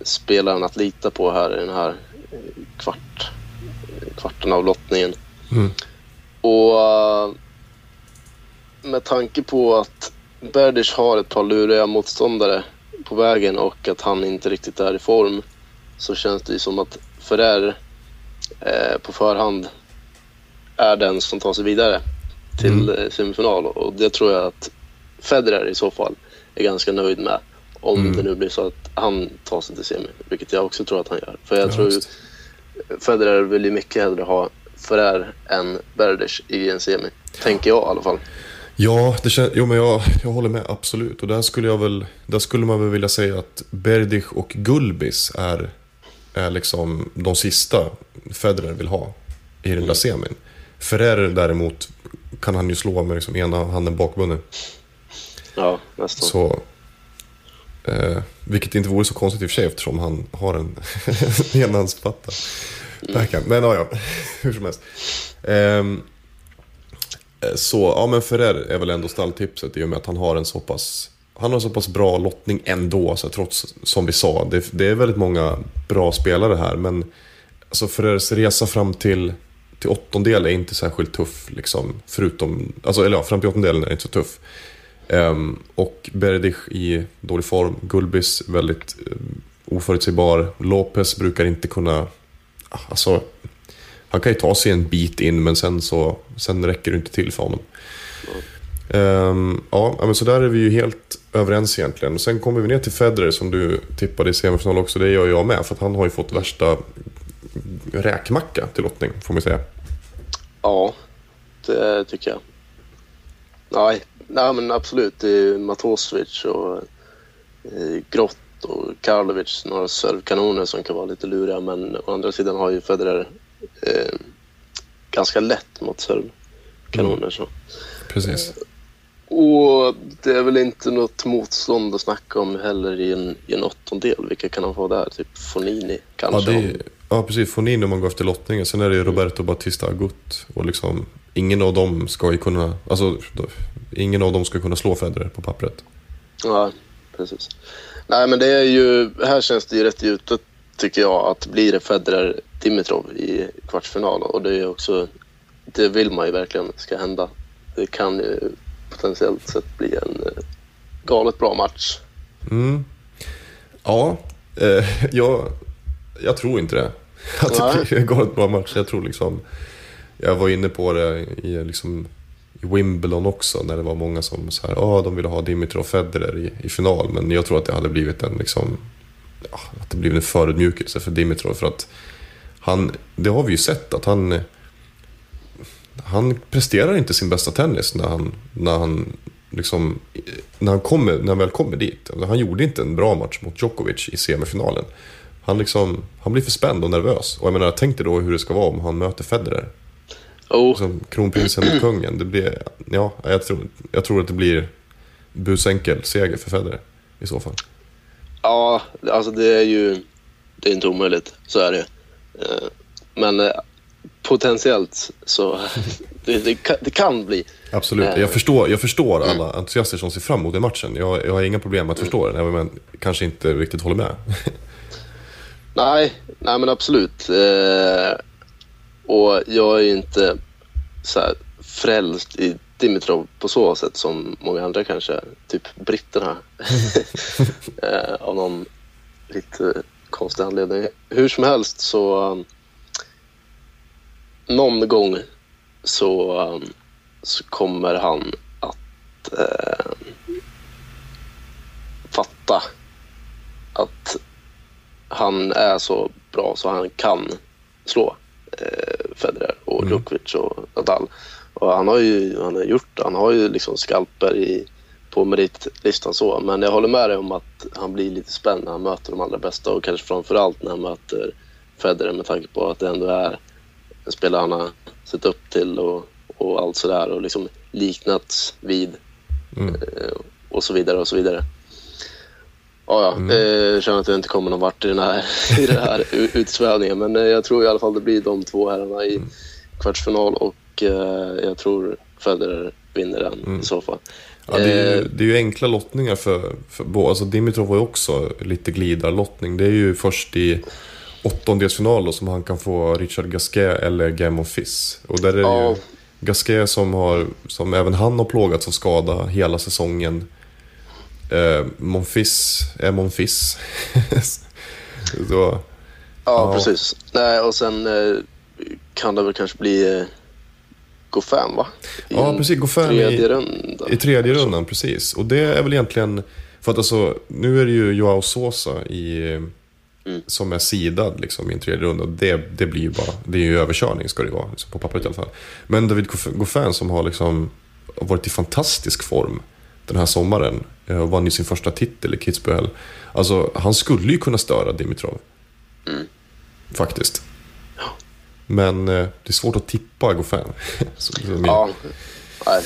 spelaren att lita på här i den här eh, kvart, kvarten av lottningen. Mm. Och eh, med tanke på att Berdych har ett par luriga motståndare på vägen och att han inte riktigt är i form så känns det ju som att Ferrer på förhand är den som tar sig vidare till eh, semifinal och det tror jag att Federer i så fall är ganska nöjd med om Mm. det nu blir så att han tar sig till semi, vilket jag också tror att han gör. För jag Ja, tror ju just. Federer vill ju mycket hellre ha Ferrer än Berdych i en semi. Tänker jag i alla fall. Ja, det kän- jo, men jag, jag håller med absolut. Och där skulle, jag väl, där skulle man väl vilja säga att Berdych och Gulbis är, är liksom de sista Federer vill ha i den där semin. Ferrer däremot kan han ju slå med liksom ena handen bakbunden. Ja, nästan. Så, eh, vilket inte vore så konstigt i och för sig eftersom han har en enhandspatta. Backhand. Men ja, ja, hur som helst. Ehm, eh, så, ja men Ferrer är väl ändå stalltipset i och med att han har en så pass han har så pass bra lottning ändå, så trots som vi sa, det, det är väldigt många bra spelare här. Men alltså Ferrers resa fram till, till åttondel är inte särskilt tuff. Liksom, förutom, alltså, eller ja, fram till åttondelen är inte så tuff. Ehm, och Berdych i dålig form. Gulbis väldigt um, oförutsägbar. Lopez brukar inte kunna... Alltså, han kan ju ta sig en bit in men sen så sen räcker det inte till för honom. Ehm, ja, men så där är vi ju helt överens egentligen. Och sen kommer vi ner till Federer som du tippade i semifinal också. Det gör jag med för att han har ju fått värsta räkmacka till lottning får man säga. Ja, det tycker jag. Nej, nej men absolut. Det är Matosevic och eh, Grott och Karlovic, några servkanoner som kan vara lite luriga. Men å andra sidan har ju Federer eh, ganska lätt mot servkanoner. Så. Precis. Och det är väl inte något motstånd att snacka om heller i en, i en åttondel. Vilka kan han få där? Typ Fonini Ja, kanske? det är, ja, precis. Fonin om man går efter lottningen. Sen är det ju Roberto Batista Agut. Och liksom, ingen av dem ska ju kunna... Alltså, ingen av dem ska kunna slå Federer på pappret. Ja, precis. Nej, men det är ju... Här känns det ju rätt givet, tycker jag, att blir det Federer Dimitrov i kvartsfinal och det är också... Det vill man ju verkligen ska hända. Det kan ju potentiellt sett bli en eh, galet bra match. Mm. Ja, eh, jag, jag tror inte det. Att Nej. det blir en galet bra match. Jag tror liksom... Jag var inne på det i, liksom, i Wimbledon också när det var många som så här, ah, de ville ha Dimitrov och Federer i, i final. Men jag tror att det hade blivit en liksom, ja, att det blivit en förödmjukelse för Dimitrov. För att han, det har vi ju sett att han, han presterar inte sin bästa tennis när han, när han, liksom, när han, kommer, när han väl kommer dit. Alltså, Han gjorde inte en bra match mot Djokovic i semifinalen. Han, liksom, han blir för spänd och nervös. Och jag menar, tänk dig då hur det ska vara om han möter Federer. Oh, Som kronprinsen mot kungen. Det blir, ja, jag tror, jag tror att det blir busenkel seger för Federer i så fall. ja, alltså det är ju... Det är inte omöjligt, så är det Eh, Men eh, potentiellt så... Det, det, kan, det kan bli. Absolut. Eh. Jag förstår, jag förstår alla entusiaster som ser fram emot den matchen. Jag, jag har inga problem med att förstå den, även om jag kanske inte riktigt håller med. Nej, nej men absolut. Eh, och jag är ju inte så här frälst i Dimitrov på så sätt som många andra kanske. Typ britterna. eh, av någon lite konstig anledning. Hur som helst så... Någon gång så, um, så kommer han att... Eh, fatta att han är så bra så han kan slå eh, Federer och Mm. Djokovic och Nadal. Och han har ju han har gjort. Han har ju liksom skalper i, på meritlistan så. Men jag håller med dig om att han blir lite spänd när han möter de allra bästa och kanske framförallt när han möter Federer med tanke på att det ändå är spelare han har sett upp till och, och allt sådär och liksom liknats vid Mm. eh, och så vidare och så vidare. Ja, ja. Mm. Eh, jag känner att jag inte kommer någon vart i den här, i den här utsvävningen men eh, jag tror i alla fall det blir de två herrarna i Mm. kvartsfinal och jag tror Federer vinner den Mm. i så fall. Ja, det, är ju, det är ju enkla lottningar för, för båda. Alltså Dimitrov var ju också lite glidarlottning. Det är ju först i åttondelsfinal då, som han kan få Richard Gasquet eller Game of Fizz. Och där är det Ja. ju Gasquet som, har, som även han har plågats av skada hela säsongen. Eh, Monfils är Monfils. så, Ja, Ja. precis. Nej, och sen eh, kan det väl kanske bli eh, Goffin, va? I Ja, precis. Goffin i- tredje runda. I tredje rundan, precis. Och det är väl egentligen... För att alltså, nu är det ju Joao Sosa i, Mm. som är sidad liksom, i en tredje runda. Det, det blir ju bara... Det är ju överkörning ska det vara, liksom, på pappret i alla fall. Men David Goff- Goffin som har liksom varit i fantastisk form den här sommaren. eh, Och vann ju sin första titel i Kitzbühel. Alltså, han skulle ju kunna störa Dimitrov. Mm. Faktiskt. Men eh, det är svårt att tippa Goffin. Så- Ja, nej.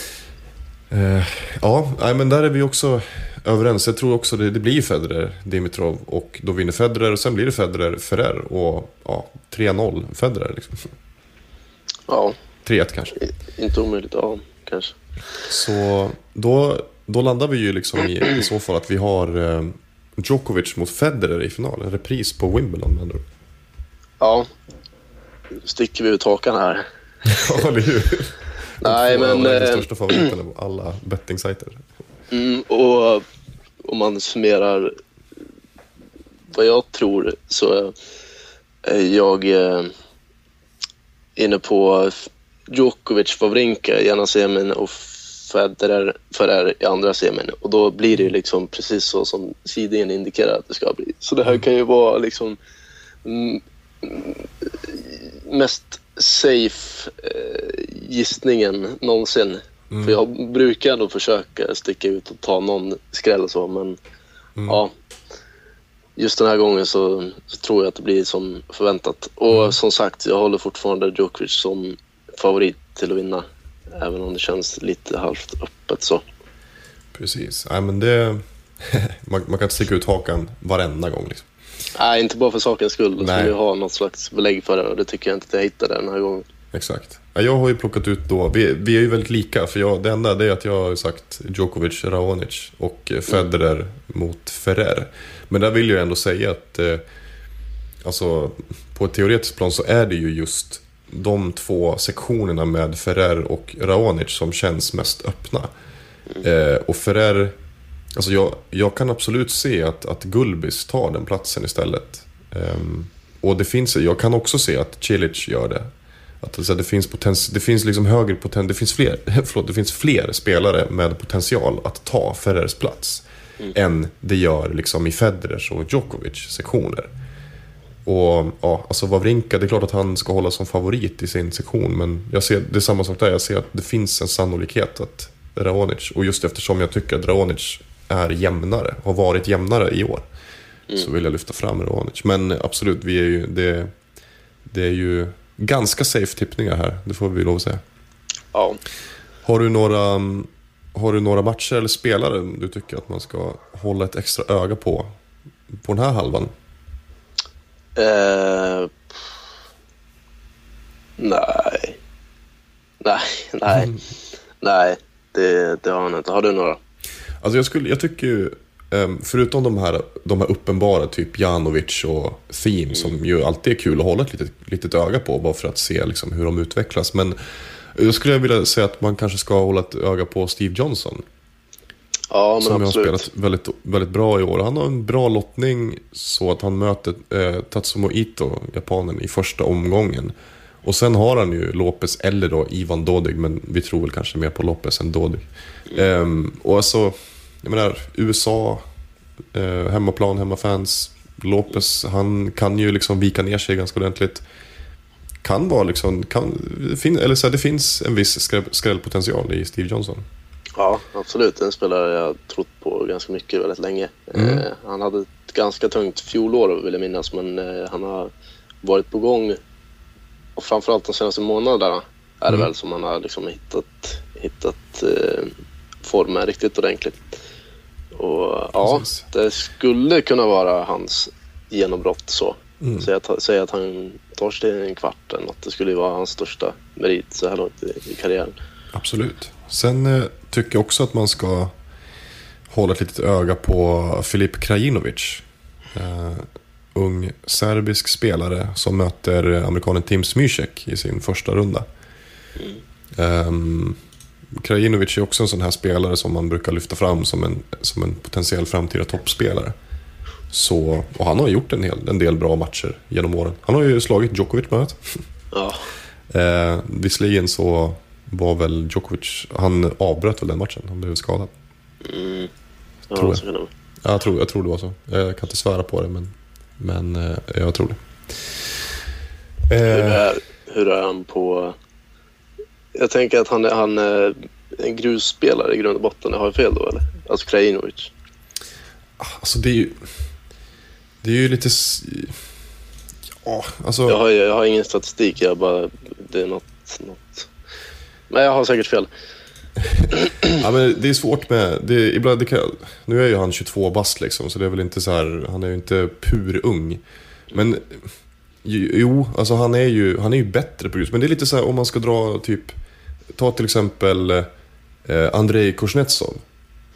Eh, ja, nej, men där är vi också överens. Jag tror också det, det blir Federer, Dimitrov och då vinner Federer och sen blir det Federer, Ferrer och ja, 3-0 Federer. Liksom. ja, 3-1 kanske. inte omöjligt. Ja, kanske. Så då, då landar vi ju liksom i, i så fall att vi har eh, Djokovic mot Federer i final. En repris på Wimbledon med andra. Ja, sticker vi ut hakan här. Ja, eller hur? Nej, Två av men... de Eh, största favoriterna på alla bettingsajter mm, och om man summerar vad jag tror så är jag eh, inne på Djokovic, Wawrinka i ena semin och Federer, Ferrer i andra semin. Och då blir det ju liksom precis så som sidningen indikerar att det ska bli. Så det här kan ju vara liksom mm, mest safe eh, gissningen någonsin. Mm. För jag brukar ändå försöka sticka ut och ta någon skräll och så, men Mm. ja. Just den här gången så, så tror jag att det blir som förväntat. Och Mm. som sagt, jag håller fortfarande Djokovic som favorit till att vinna. Även om det känns lite halvt öppet så. Precis. Nej, men det... man, man kan inte sticka ut hakan varenda gång. Liksom. Nej, inte bara för sakens skull. Då skulle jag ha något slags belägg för det och det tycker jag inte att jag hittade den här gången. Exakt. Jag har ju plockat ut då, vi, vi är ju väldigt lika för jag, det enda det är att jag har sagt Djokovic, Raonic och Federer Federer mot Ferrer. Men där vill jag ändå säga att eh, alltså, på ett teoretiskt plan så är det ju just de två sektionerna med Ferrer och Raonic som känns mest öppna. Eh, och Ferrer, alltså jag, jag kan absolut se att, att Gulbis tar den platsen istället. Eh, och det finns, jag kan också se att Cilic gör det. Att alltså, det finns, det finns liksom högre poten, det finns fler, förlåt, det finns fler spelare med potential att ta Ferrers plats. Än det gör liksom i Federers och Djokovic sektioner. Och ja, alltså Wawrinka, det är klart att han ska hålla som favorit i sin sektion. Men jag ser, det är samma sak där, jag ser att det finns en sannolikhet att Raonic, och just eftersom jag tycker att Raonic är jämnare, har varit jämnare i år. Så vill jag lyfta fram Raonic. Men absolut, vi är ju, det, det är ju ganska safe tippningar här, det får vi lov att säga. Ja. Har du några, mm, har du några matcher eller spelare du tycker att man ska hålla ett extra öga på? På den här halvan? Eh, nej. Nej, nej. Mm. Nej, det, det har han inte. Har du några? Alltså jag, skulle, jag tycker ju, förutom de här, de här uppenbara, typ Janovic och Thiem, som ju alltid är kul att hålla ett litet, litet öga på, bara för att se liksom, hur de utvecklas. Men jag skulle vilja säga att man kanske ska hålla ett öga på Steve Johnson. Ja, men som har absolut. spelat väldigt, väldigt bra i år. Han har en bra lottning så att han möter eh, Tatsumo Ito, japanen, i första omgången. Och sen har han ju Lopez eller då Ivan Dodig, men vi tror väl kanske mer på Lopez än Dodig. Ehm, och alltså, jag menar, USA, Eh, hemmaplan, hemmafans. Lopez, han kan ju liksom vika ner sig ganska ordentligt. Kan vara liksom, kan, fin, eller så här, det finns en viss skräll, skrällpotential i Steve Johnson. Ja, absolut. En spelare jag trott på ganska mycket väldigt länge. Mm. Eh, han hade ett ganska tungt fjolår vill jag minnas, men eh, han har varit på gång. Och framförallt de senaste månaderna är det Mm. väl som han har liksom hittat, hittat eh, formen riktigt ordentligt. Och ja, Precis. det skulle kunna vara hans genombrott så. Mm. Säg, att, säg att han tar sig till en kvart eller något. Det skulle ju vara hans största merit så här långt i, i karriären. Absolut. Sen eh, tycker jag också att man ska hålla ett litet öga på Filip Krajinovic. Eh, ung serbisk spelare som möter amerikanen Tim Smycek i sin första runda. Um, Krajinovic är också en sån här spelare som man brukar lyfta fram som en, som en potentiell framtida toppspelare. Så, och han har gjort en, hel, en del bra matcher genom åren. Han har ju slagit Djokovic bland annat. Ja, Eh, visserligen så var väl Djokovic, han avbröt väl den matchen, han blev skadad. mm. ja Tror jag. vara. Ja, jag, tror, jag tror det var så. Jag kan inte svära på det, men, men eh, jag tror det. Hur, Eh, är, hur är han på... Jag tänker att han är, han är en grusspelare i grund och botten. Har jag fel då eller? Alltså Krajinovic. alltså det är ju... Det är ju lite... Ja, alltså... Jag har, jag har ingen statistik. Jag bara... Det är något... något. Men jag har säkert fel. Ja, men det är svårt med... Det, är- ibland, det kan, nu är ju han 22 bast liksom, så det är väl inte så här... Han är ju inte pur ung. Men jo, alltså han är ju, han är ju bättre på grus. Men det är lite så här om man ska dra typ... Ta till exempel eh, Andrei Kuznetsov.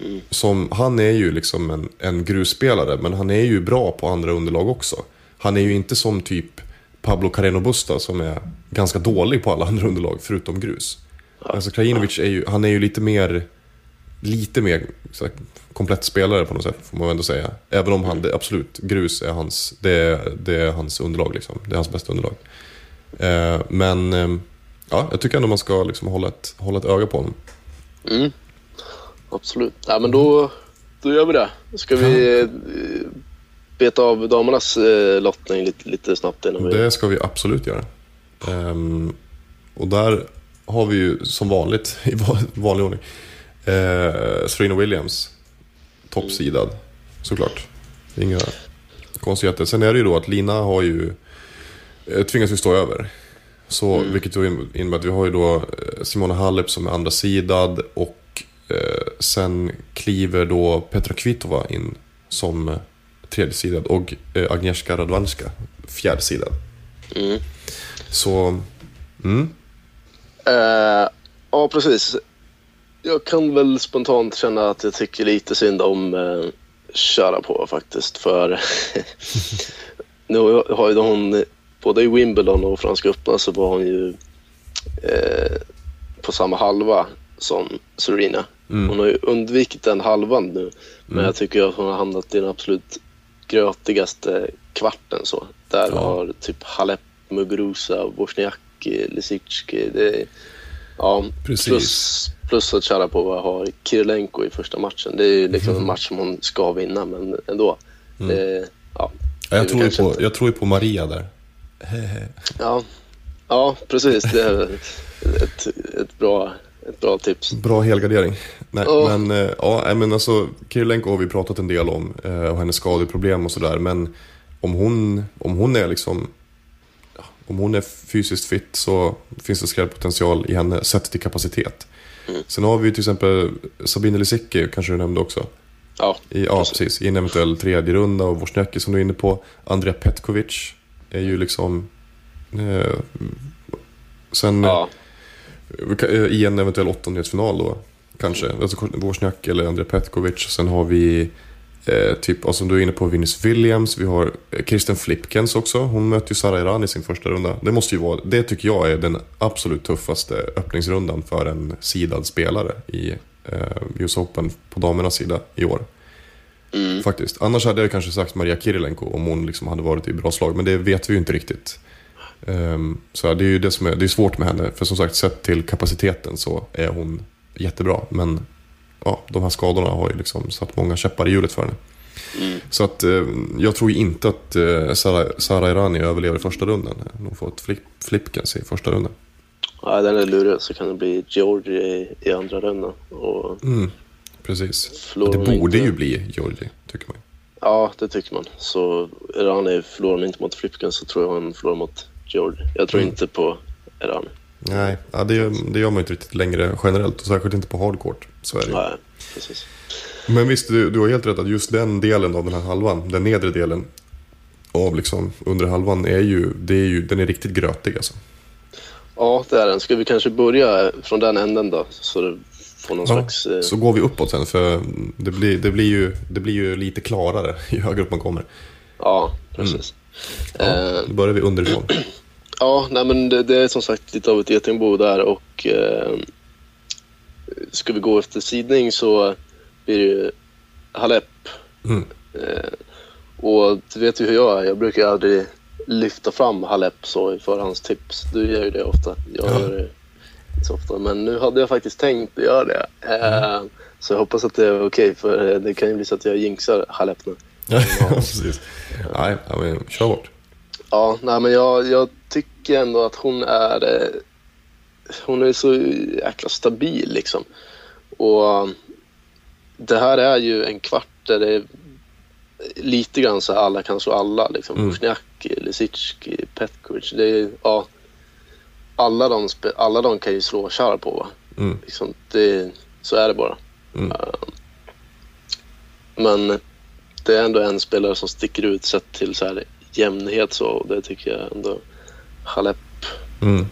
Mm. Som, han är ju liksom en, en grusspelare, men han är ju bra på andra underlag också. Han är ju inte som typ Pablo Carreno Busta som är ganska dålig på alla andra underlag förutom grus. Alltså Krajinovic är ju, han är ju lite mer, lite mer så här, komplett spelare på något sätt får man ändå säga. Även om han, det, absolut, grus är hans, det, är- det är hans underlag liksom. Det är hans bästa underlag. Eh, men eh, ja, jag tycker ändå man ska liksom hålla, ett, hålla ett öga på honom. Mm. Absolut. Ja, men då, då gör vi det. Ska vi eh, beta av damernas eh, lottning lite, lite snabbt innan vi... Det ska vi absolut göra. Ehm, och där har vi ju som vanligt, i va- vanlig ordning, eh, Serena Williams. Toppsidad, såklart. Inga konstigheter. Sen är det ju då att Lina har ju eh, tvingats ju stå över. Så, Vilket då innebär att vi har ju då eh, Simona Halep som är andra sidad och eh, sen kliver då Petra Kvitova in som eh, tredje sidad och eh, Agnieszka Radwanska fjärde sidad. Mm. Så, mm, Eh, ja, precis. Jag kan väl spontant känna att jag tycker lite synd om eh, köra på faktiskt. För nu har ju hon, både i Wimbledon och Franska öppna så var hon ju eh, på samma halva som Serena. Mm. Hon har ju undvikit den halvan nu. Men jag tycker att hon har hamnat i den absolut grötigaste kvarten så. Där Ja. har typ Halep, Muguruza, Wozniacki, Lisicki. Det, ja, Precis. plus, plus att Sharapova har Kirilenko i första matchen. Det är ju liksom en match som hon ska vinna, men ändå. Det, ja, det jag, tror på, inte- jag tror ju på Maria där. Ja, ja precis. Det är ett, ett, bra, ett bra tips. Bra helgardering. Nej, Ja. men, eh, ja, men alltså, Kirilenko har vi pratat en del om eh, och hennes skadeproblem och sådär. Men om hon, om hon är liksom om hon är fysiskt fit så finns det skrällpotential i henne sett till kapacitet. Sen har vi ju till exempel Sabine Lisicki, kanske du nämnde också. Ja, I, ja, precis. I en eventuell tredje runda och Wozniacki som du är inne på. Andrea Petkovic är ju liksom... Eh, sen ja, kan- eh, i en eventuell åttondelsfinal då. Kanske. Alltså Wozniacki eller Andrea Petkovic. Sen har vi eh, typ, alltså du är inne på Venus Williams. Vi har Kirsten Flipkens också. Hon möter ju Sara Iran i sin första runda. Det måste ju vara, det tycker jag är den absolut tuffaste öppningsrundan för en sidad spelare i eh, US Open på damernas sida i år. mm, Faktiskt. Annars hade jag kanske sagt Maria Kirilenko om hon liksom hade varit i bra slag. Men det vet vi ju inte riktigt. Ehm, så det är ju det som är, det är svårt med henne. För som sagt, sett till kapaciteten så är hon jättebra. Men ja, de här skadorna har ju liksom satt många käppar i hjulet för henne. Så att eh, jag tror inte att eh, Sara, Sara Irani överlever i första rundan. Hon får ett flip, flipkens i första rundan. Ja, den är lurig så kan det bli Georgie i, i andra rundan. Och, Precis. Förlorar det borde inte- ju bli Georgie, tycker man. Ja, det tycker man. Så Irani förlorar hon inte mot Flipken så tror jag hon förlorar mot Georgie. Jag tror inte på Irani. Nej, ja, det, gör, det gör man inte riktigt längre generellt. Och särskilt inte på hardcourt. Så är det. Nej, precis. Men visst, du, du har helt rätt att just den delen av den här halvan, den nedre delen av liksom under halvan, är ju, det är ju, den är riktigt grötig alltså. Ja, det är den. Ska vi kanske börja från den änden då? Så det får någon Ja, slags... Eh, så går vi uppåt sen, för det blir, det, blir ju, det blir ju lite klarare ju högre upp man kommer. ja, precis. Ja, Eh, då börjar vi underifrån. Ja, nej men det, det är som sagt lite av ett getingbo där och eh, ska vi gå efter sidning så blir det ju Halep. Mm. Eh, och du vet ju hur jag är, jag brukar aldrig lyfta fram Halep så i förhandstips. Du gör ju det ofta, jag Ja. gör det inte så ofta. Men nu hade jag faktiskt tänkt att göra det. Eh, Mm. Så jag hoppas att det är okej för eh, det kan ju bli så att jag jinxar Halep nu. Ja, precis. Nej, men kör hårt. Ja, nej, men jag, jag tycker ändå att hon är... Hon är så jäkla stabil liksom. Och um, det här är ju en kvart där det är lite grann så här alla kan slå alla. Liksom. Mm. Wozniacki, Lisicki, Petkovic. Det är, ja, alla, de, alla de kan ju slå Sharapova. Mm. Liksom, det, så är det bara. Mm. Uh, men det är ändå en spelare som sticker ut sett till så här jämnhet så det tycker jag ändå Halep. Mm.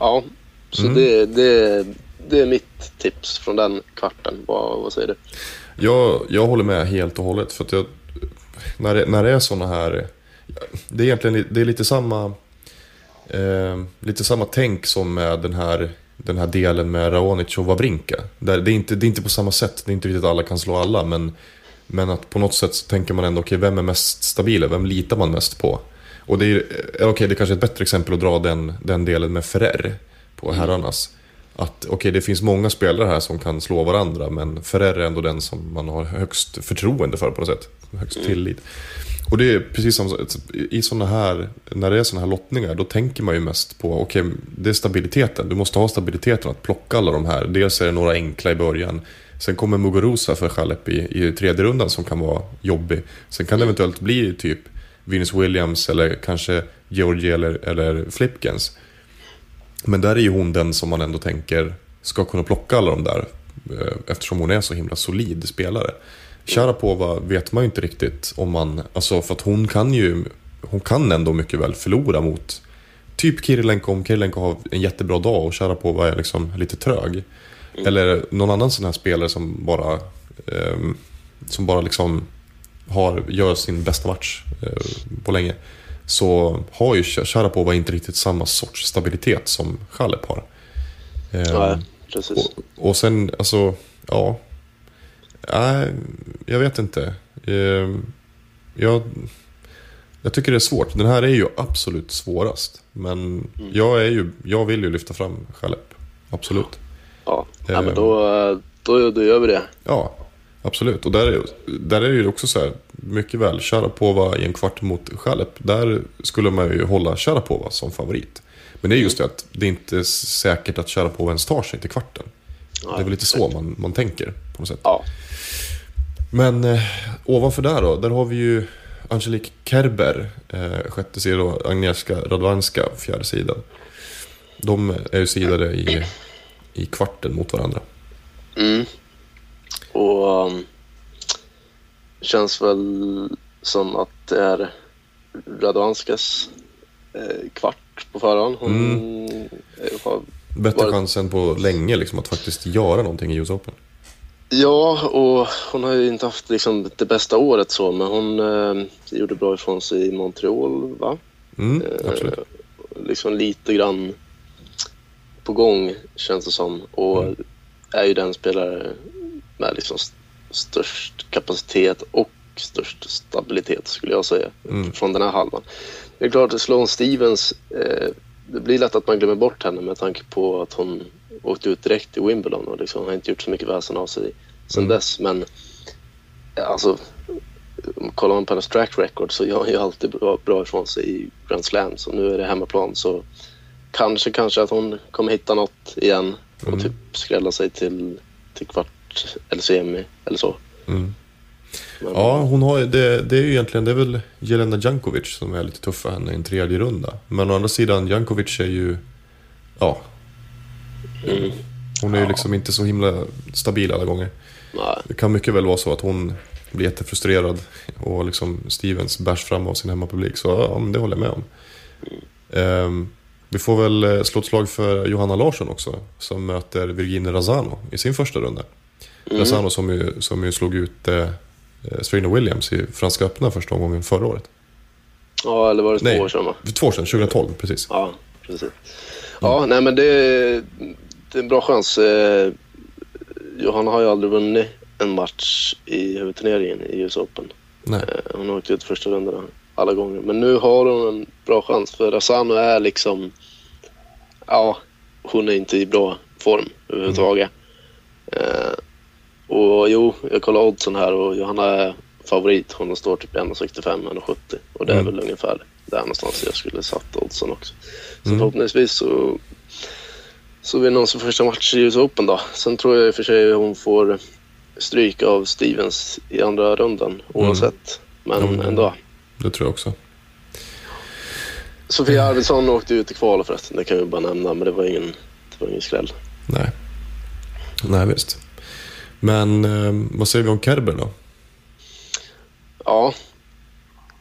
Ja, så Mm. det, det, det är mitt tips från den kvarten. Vad, vad säger du? Jag, jag håller med helt och hållet. För att jag, när, det, när det är såna här... Det är egentligen li- det är lite samma... Eh, lite samma tänk som med den här, den här delen med Raonic och Wawrinka. Där det, är inte, det är inte på samma sätt. Det är inte riktigt att alla kan slå alla. Men, men att på något sätt så tänker man ändå, okej, vem är mest stabil? Vem litar man mest på? Och det är eh, okej, det är kanske är ett bättre exempel att dra den, den delen med Ferrer på herrarnas. Att okej, det finns många spelare här som kan slå varandra, men Ferrer är ändå den som man har högst förtroende för på något sätt. Högst tillit. Och det är precis som i såna här, när det är sådana här lottningar, då tänker man ju mest på, okej, det är stabiliteten. Du måste ha stabiliteten att plocka alla de här. Dels är det några enkla i början. Sen kommer Muguruza för Chalep i, i tredje rundan som kan vara jobbig. Sen kan det eventuellt bli typ Venus Williams eller kanske Georgie eller, eller Flipkens. Men där är ju hon den som man ändå tänker ska kunna plocka alla de där. eh, Eftersom hon är så himla solid spelare. Sharapova vet man ju inte riktigt om man... Alltså för att hon kan ju... Hon kan ändå mycket väl förlora mot typ Kirilenko om Kirilenko har en jättebra dag och Sharapova är liksom lite trög. Eller någon annan sån här spelare som bara... ehm, som bara liksom har, gör sin bästa match eh, på länge. Så har ju Sharapova inte riktigt samma sorts stabilitet som Chalep har. Ehm, Nej, precis. och, och sen, alltså, ja. Nej, jag vet inte. Ehm, jag, jag tycker det är svårt. Den här är ju absolut svårast. Men jag, är ju, jag vill ju lyfta fram Chalep. Absolut. Ja, ja Eh. men då, eh, då, då gör vi det. Ja, absolut. Och där är, där är det ju också så här, mycket väl, Sharapova i en kvart mot Chalep. Där skulle man ju hålla Sharapova som favorit. Men det är just det att det är inte säkert att Sharapova ens tar sig till kvarten. Det är väl lite så man, man tänker på något sätt. Ja, Men eh, ovanför där då, där har vi ju Angelique Kerber, eh, sjätte sidan och Agnieszka Radwanska, fjärde sidan. De är ju sidade i, i kvarten mot varandra. mm. Och um, känns väl som att det är Radwanskas eh, kvart på förhand. Hon eh, har Bättre Var- chans än på länge liksom, att faktiskt göra någonting i US Open. Ja, och hon har ju inte haft liksom, det bästa året så, men hon eh, gjorde bra ifrån sig i Montreal, va? Mm, Eh, absolut. liksom lite grann på gång, känns det som. Och Mm. är ju den spelare med liksom st- störst kapacitet och störst stabilitet, skulle jag säga, Mm. från den här halvan. Det är klart att Sloane Stevens, eh, det blir lätt att man glömmer bort henne med tanke på att hon åkte ut direkt i Wimbledon och liksom har inte gjort så mycket väsen av sig sen Mm. dess. Men alltså, kollar man på hennes track record så gör hon ju alltid bra, bra ifrån sig i Grand Slam. Så nu är det hemmaplan så kanske, kanske att hon kommer hitta något igen och Mm. typ skrälla sig till, till kvart eller semi eller så. Mm. Men, Ja, hon har, det, det är ju egentligen det är väl Jelena Jankovic som är lite tuff för henne i en tredje runda. Men å andra sidan, Jankovic är ju... Ja. Mm. Hon är ju liksom inte så himla stabil alla gånger. Nej. Det kan mycket väl vara så att hon blir jättefrustrerad och liksom Stevens bärs fram av sin hemmapublik. Så ja, men det håller jag med om. Ehm, vi får väl eh, slå ett slag för Johanna Larsson också. Som möter Virginia Razzano i sin första runda. Mm. Som ju, som ju slog ut eh, eh, Serena Williams i Franska öppna första omgången förra året. Ja, eller var det två Nej. år sedan va? Två år sedan, 2012 precis. Ja, precis. Ja, nej men det, det är en bra chans. Eh, Johanna har ju aldrig vunnit en match i huvudturneringen i US Open. Nej. Eh, Hon har åkt ut första rundorna alla gånger. Men nu har hon en bra chans för Razzano är liksom... Ja, hon är inte i bra form överhuvudtaget. Eh, och jo, jag kollar oddsen här och Johanna är favorit. Hon står typ 1,65, 1,70 och det är Mm. väl ungefär där någonstans jag skulle satt oddsen också. Så Mm. förhoppningsvis så, så vinner hon sin första match i US Open då. Sen tror jag i och för sig hon får stryk av Stevens i andra rundan oavsett. Men Mm. ändå. Det tror jag också. Sofia Arvidsson åkte ut i kvalet förresten. Det kan vi bara nämna, men det var ingen, det var ingen skräll. Nej. Nej, visst. Men eh, vad säger vi om Kerber då? Ja,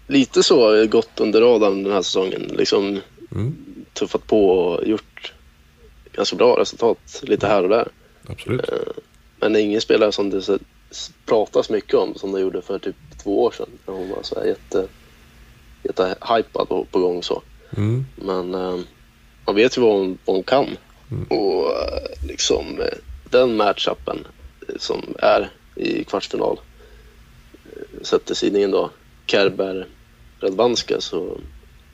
lite så har det gått under radarn den här säsongen. Liksom Mm, tuffat på och gjort ganska bra resultat lite här och där. absolut. Men det är ingen spelare som det pratas mycket om som det gjorde för typ två år sedan. När hon var så här jätte, jätte hypad och på gång så. Mm, Men eh, man vet ju vad hon, vad hon kan. Och eh, liksom eh, den matchupen eh, som är i kvartsfinal eh, sätter sidningen då Kerber Radvanska så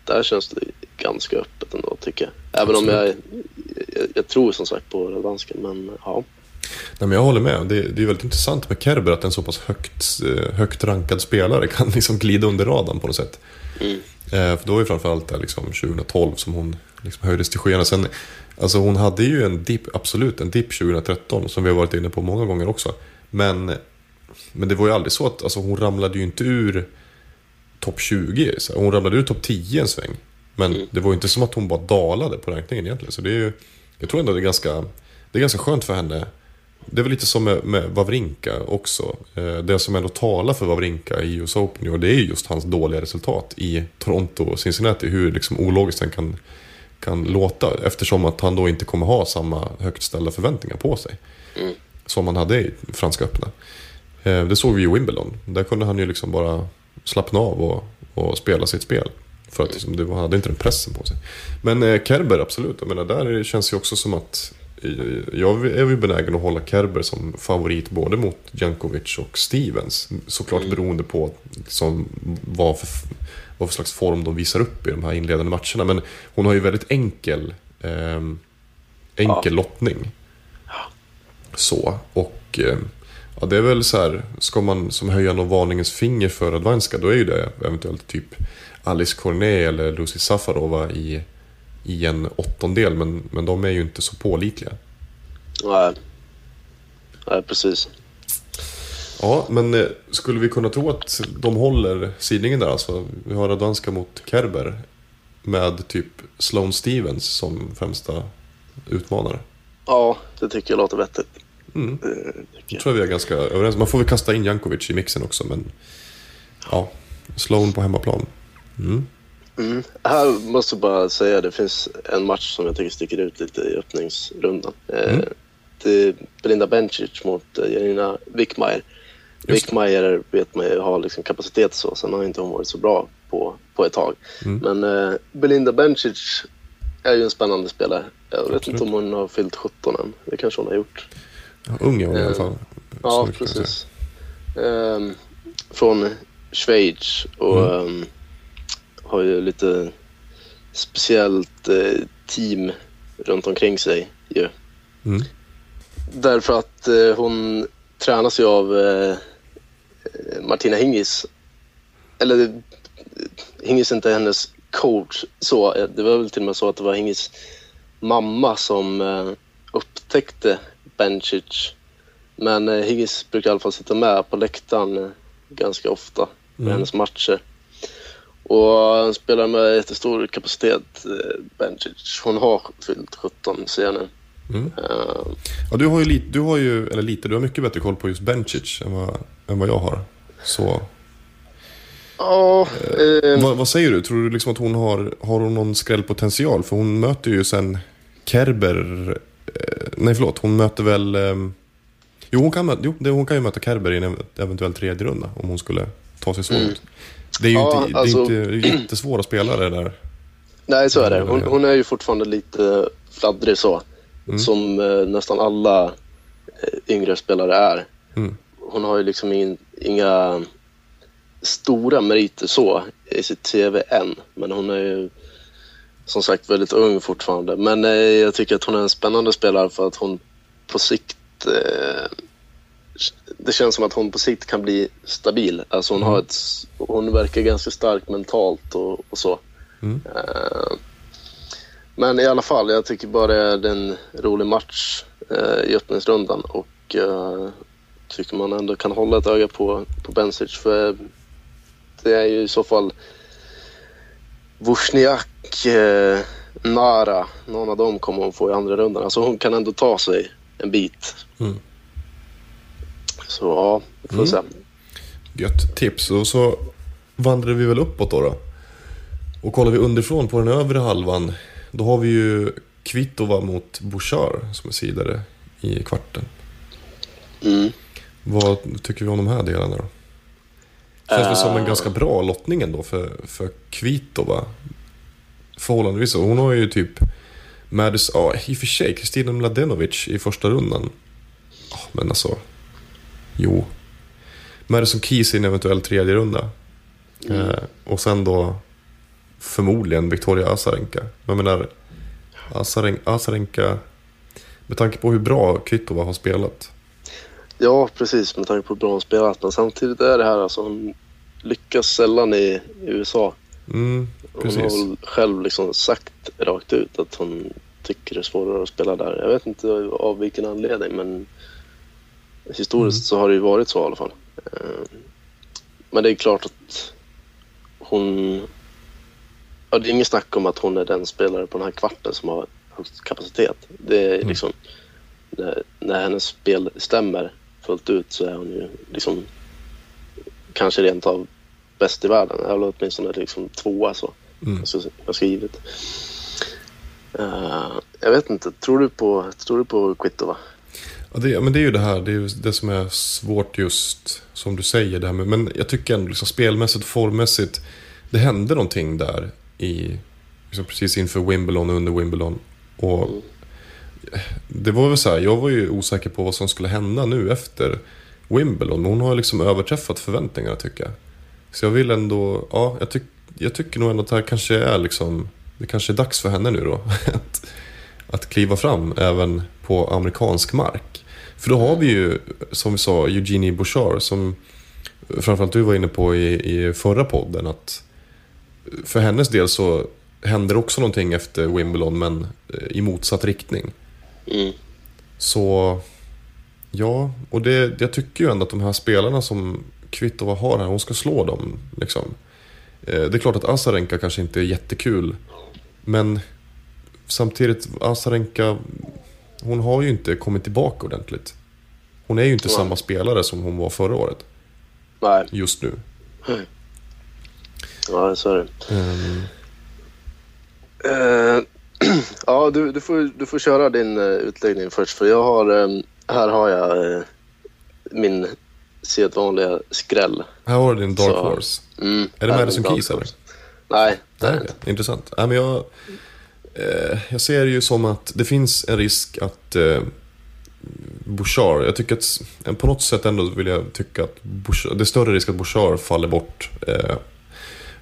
där känns det ganska öppet ändå tycker jag. Även om jag, jag, jag tror som sagt på Radvanska men ja. Nej, men jag håller med. Det, det är väldigt intressant med Kerber att en så pass högt, eh, högt rankad spelare kan liksom glida under radarn på något sätt. Mm. Eh, för då var ju framförallt där liksom 2012 som hon liksom höjdes till skyarna. Sen, alltså hon hade ju en dipp, absolut en dipp 2013 som vi har varit inne på många gånger också. Men, men det var ju aldrig så att alltså, hon ramlade ju inte ur topp 20. Så hon ramlade ur topp 10 en sväng. Men det var ju inte som att hon bara dalade på rankningen egentligen. Så det är ju, jag tror ändå det är ganska, det är ganska skönt för henne. Det är väl lite som med, med Wawrinka också. Eh, Det som ändå talar för Wawrinka i US Open och det är just hans dåliga resultat i Toronto och Cincinnati. Hur liksom ologiskt den kan, kan låta. Eftersom att han då inte kommer ha samma högt ställda förväntningar på sig. Mm. Som han hade i Franska öppna. Eh, Det såg vi i Wimbledon. Där kunde han ju liksom bara slappna av och, och spela sitt spel. För att liksom, det var, han hade inte den pressen på sig. Men eh, Kerber, absolut. Jag menar, där känns det ju också som att jag är ju benägen att hålla Kerber som favorit både mot Jankovic och Stevens. Såklart beroende på liksom, vad, för, vad för slags form de visar upp i de här inledande matcherna. Men hon har ju väldigt enkel, ehm, enkel lottning. Så, och eh, ja, det är väl så här, ska man som höja någon varningens finger för Radvanska, då är ju det eventuellt typ Alice Cornet eller Lucy Safarova i, i en åttondel, men, men de är ju inte så pålitliga. Nej, Nej precis. Ja, men eh, skulle vi kunna tro att de håller sidningen där alltså? Vi har Radvanska mot Kerber med typ Sloane Stevens som främsta utmanare. Ja, det tycker jag låter vettigt. Mm. Eh, tycker Jag tror vi är ganska överens. Man får väl kasta in Jankovic i mixen också, men ja, Sloane på hemmaplan. Mm. Mm. Här måste jag bara säga det finns en match som jag tycker sticker ut lite i öppningsrundan. Eh, Mm. Det är Belinda Bencic mot eh, Janina Wickmeier. Wickmeier vet man ju har liksom kapacitet så, sen har inte hon varit så bra på, på ett tag. Mm. Men eh, Belinda Bencic är ju en spännande spelare. Jag vet Absolut. inte om hon har fyllt 17 än. Det kanske hon har gjort. Ja, ung är hon i alla Eh, fall. Ja, precis. Ehm, från Schweiz och Mm. Har ju lite speciellt eh, team runt omkring sig ju. Mm. Därför att eh, hon tränas ju av eh, Martina Hingis, eller eh, Hingis är inte hennes coach så, eh, det var väl till och med så att det var Hingis mamma som eh, upptäckte Bencic. Men Higgins brukar i alla fall sitta med på läktaren ganska ofta med Mm. hennes matcher. Och han spelar med jättestor kapacitet, eh, Bencic. Hon har fyllt 17 ser jag nu. Mm. Eh, Ja, du har ju lite, du har ju, eller lite, du har mycket bättre koll på just Bencic än vad, än vad jag har. Så Ja, eh, vad, vad säger du? Tror du liksom att hon har, har hon någon skrällpotential? För hon möter ju sen Kerber, nej förlåt, hon möter väl, jo, hon kan, jo hon kan ju möta Kerber i en ev- eventuell tredje runda om hon skulle ta sig så långt. Det är ju. Ja, inte, alltså- det är inte jättesvåra spelare där. nej så är det. Hon, hon är ju fortfarande lite fladdrig så. Mm. Som eh, nästan alla eh, yngre spelare är. Mm. Hon har ju liksom ing, inga stora meriter så i sitt CV än. Men hon är ju som sagt väldigt ung fortfarande. Men eh, jag tycker att hon är en spännande spelare för att hon på sikt eh, det känns som att hon på sikt kan bli stabil. Alltså hon, har ett, hon verkar ganska stark mentalt och, och så. Mm. Eh, men i alla fall, jag tycker bara det är en rolig match eh, i öppningsrundan och eh, tycker man ändå kan hålla ett öga på, på Bensic för det är ju i så fall Wozniak, eh, Nara, någon av dem kommer hon få i andra rundan. Alltså hon kan ändå ta sig en bit. Mm. Så ja, vi får Mm. se. Gött tips. Och så vandrar vi väl uppåt då. då. Och kollar vi underifrån på den övre halvan. Då har vi ju Kvitova mot Bouchard som är sidare i kvarten. Mm. Vad tycker vi om de här delarna då? Känns väl som en Eh. ganska bra lottning ändå för, för Kvitova. Förhållandevis så. Hon har ju typ Madis, ja i och för sig, Kristina Mladenovic i första rundan. Men alltså, jo. Madison Keys i en eventuell tredje runda. Eh, och sen då förmodligen Victoria Azarenka. Jag menar, Azaren, Azarenka, med tanke på hur bra Kvitova har spelat. Ja, precis med tanke på hur bra hon spelat. Men samtidigt är det här alltså hon lyckas sällan i, i USA. Mm, Hon har väl själv liksom sagt rakt ut att hon tycker det är svårare att spela där. Jag vet inte av vilken anledning men historiskt Mm. så har det ju varit så i alla fall. Eh, Men det är klart att hon... Ja, det är inget snack om att hon är den spelare på den här kvarten som har högst kapacitet. Det är Mm. liksom... När, när hennes spel stämmer fullt ut så är hon ju liksom kanske rent av bäst i världen. Eller åtminstone liksom tvåa så. Mm. Ganska, ganska givet. Eh, jag vet inte, tror du på, tror du på Kvitova? Ja, det, men det är ju det här, det är ju det som är svårt just som du säger. Det här med, men jag tycker ändå liksom spelmässigt formmässigt, det hände någonting där i, liksom precis inför Wimbledon och under Wimbledon. Och det var väl så här, jag var ju osäker på vad som skulle hända nu efter Wimbledon. Hon har liksom överträffat förväntningarna tycker jag. Så jag vill ändå, ja, jag, tyck, jag tycker nog ändå att det här kanske är liksom, det kanske är dags för henne nu då. att, att kliva fram även på amerikansk mark. För då har vi ju, som vi sa, Eugenie Bouchard som framförallt du var inne på i, i förra podden att för hennes del så händer också någonting efter Wimbledon men eh, i motsatt riktning. Mm. Så ja, och det, jag tycker ju ändå att de här spelarna som Kvitova har här, hon ska slå dem. Liksom. Eh, Det är klart att Azarenka kanske inte är jättekul. Men samtidigt, Azarenka, hon har ju inte kommit tillbaka ordentligt. Hon är ju inte Nej. samma spelare som hon var förra året, Nej, just nu. ja, så är det. Ehm, Eh, ja, du, du, får, du får köra din uh, utläggning först. För jag har, eh, här har jag eh, min sedvanliga skräll. här har du din Dark Så. Horse. Mm, Är det Madison Keys eller? Nej, det är det. Intressant. Nej, men jag, Eh, jag ser det ju som att det finns en risk att eh, Bouchard, jag tycker att eh, på något sätt ändå vill jag tycka att Bouchard, det är större risk att Bouchard faller bort eh,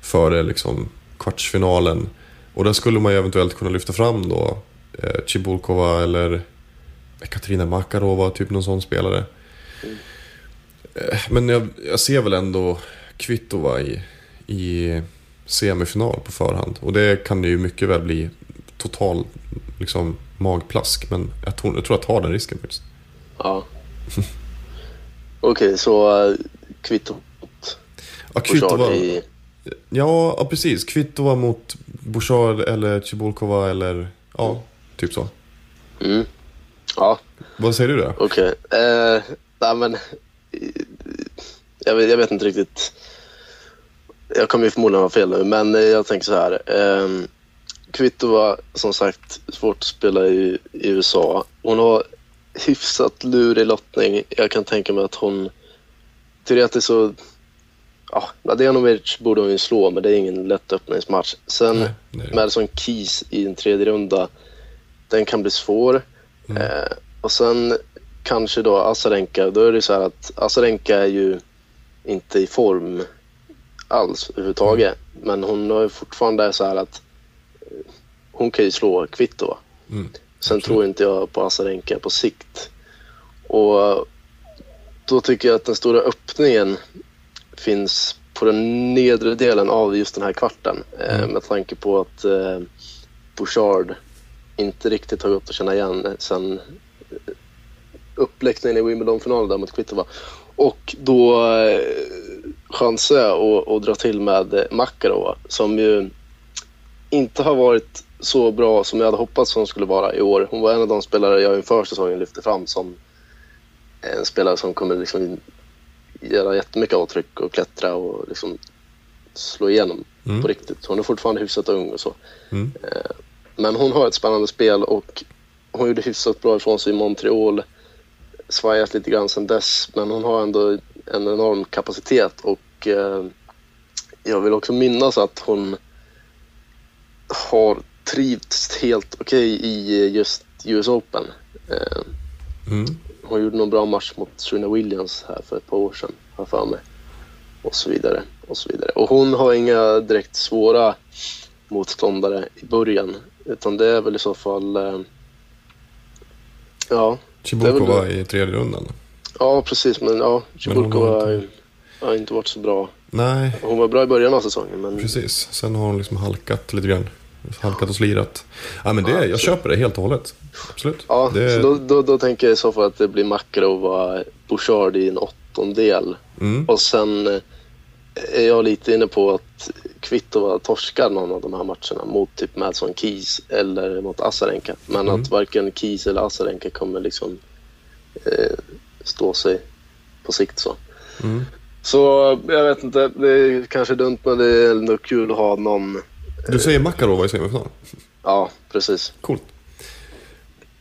före liksom kvartsfinalen. Och där skulle man ju eventuellt kunna lyfta fram då eh, Chibulkova eller eh, Katarina Makarova, typ någon sån spelare. Eh, Men jag, jag ser väl ändå Kvitova i, i semifinal på förhand. Och det kan det ju mycket väl bli total liksom, magplask. Men jag tror, jag tror jag tar den risken faktiskt. Ja. Okej, så uh, kvitto Ja, Chard i... ja, ja, precis. Kvitova mot Bouchard eller Cibulkova eller ja, typ så. Mm. Ja, Vad säger du då? okej. Eh, nej, men... eh, Jag vet, jag vet inte riktigt. Jag kommer ju förmodligen ha fel nu, men eh, jag tänker så här. Eh, Kvitova, som sagt, svårt att spela i, i USA. Hon har hyfsat lurig lottning. Jag kan tänka mig att hon... Teoretiskt så... Ja, Mladenovic borde hon ju slå, men det är ingen lätt öppningsmatch. Sen Nej, det. Madison Keys i en tredje runda, den kan bli svår. Mm. Eh, och sen kanske då Azarenka, då är det så här att Azarenka är ju inte i form alls överhuvudtaget. Men hon har ju fortfarande så här att hon kan ju slå Kvitova. Mm. Sen Absolut. tror inte jag på Azarenka på sikt. Och då tycker jag att den stora öppningen finns på den nedre delen av just den här kvarten. Eh, Mm. med tanke på att eh, Bouchard inte riktigt har gått att känna igen sen eh, uppläggningen i Wimbledon-finalen där mot Kvitova. Och då eh, chansar jag att, dra till med Makarova som ju inte har varit så bra som jag hade hoppats hon skulle vara i år. Hon var en av de spelare jag inför säsongen lyfte fram som en spelare som kommer liksom göra jättemycket avtryck och klättra och liksom slå igenom Mm. på riktigt. Hon är fortfarande hyfsat ung och så. Mm. Men hon har ett spännande spel och hon gjorde hyfsat bra ifrån sig i Montreal. Svajat lite grann sedan dess, men hon har ändå en enorm kapacitet och eh, jag vill också minnas att hon har trivts helt okej i just US Open. Eh, Mm. hon gjorde någon bra match mot Serena Williams här för ett par år sedan, har för mig. Och så vidare. Och så vidare. Och hon har inga direkt svåra motståndare i början. Utan det är väl i så fall... Eh, ja, Cibulkova i tredje rundan. ja, precis. Men ja, har har, inte- har inte varit så bra. Nej, Hon var bra i början av säsongen, men precis. Sen har hon liksom halkat lite grann. Halkat och slirat. Ja, men det, Ja, jag köper det helt och hållet. Absolut. ja, det, så då, då, då tänker jag i så fall att det blir Makarova, Bouchard i en åttondel. mm. Och sen eh, är jag lite inne på att Kvitova torskar någon av de här matcherna mot typ Madson Keys eller mot Azarenka. Men Mm. att varken Keys eller Azarenka kommer liksom eh, stå sig på sikt så. Mm. Så jag vet inte, det är kanske dumt men det är ändå kul att ha någon. Du säger Makarova i semifinal. Ja, precis. Coolt.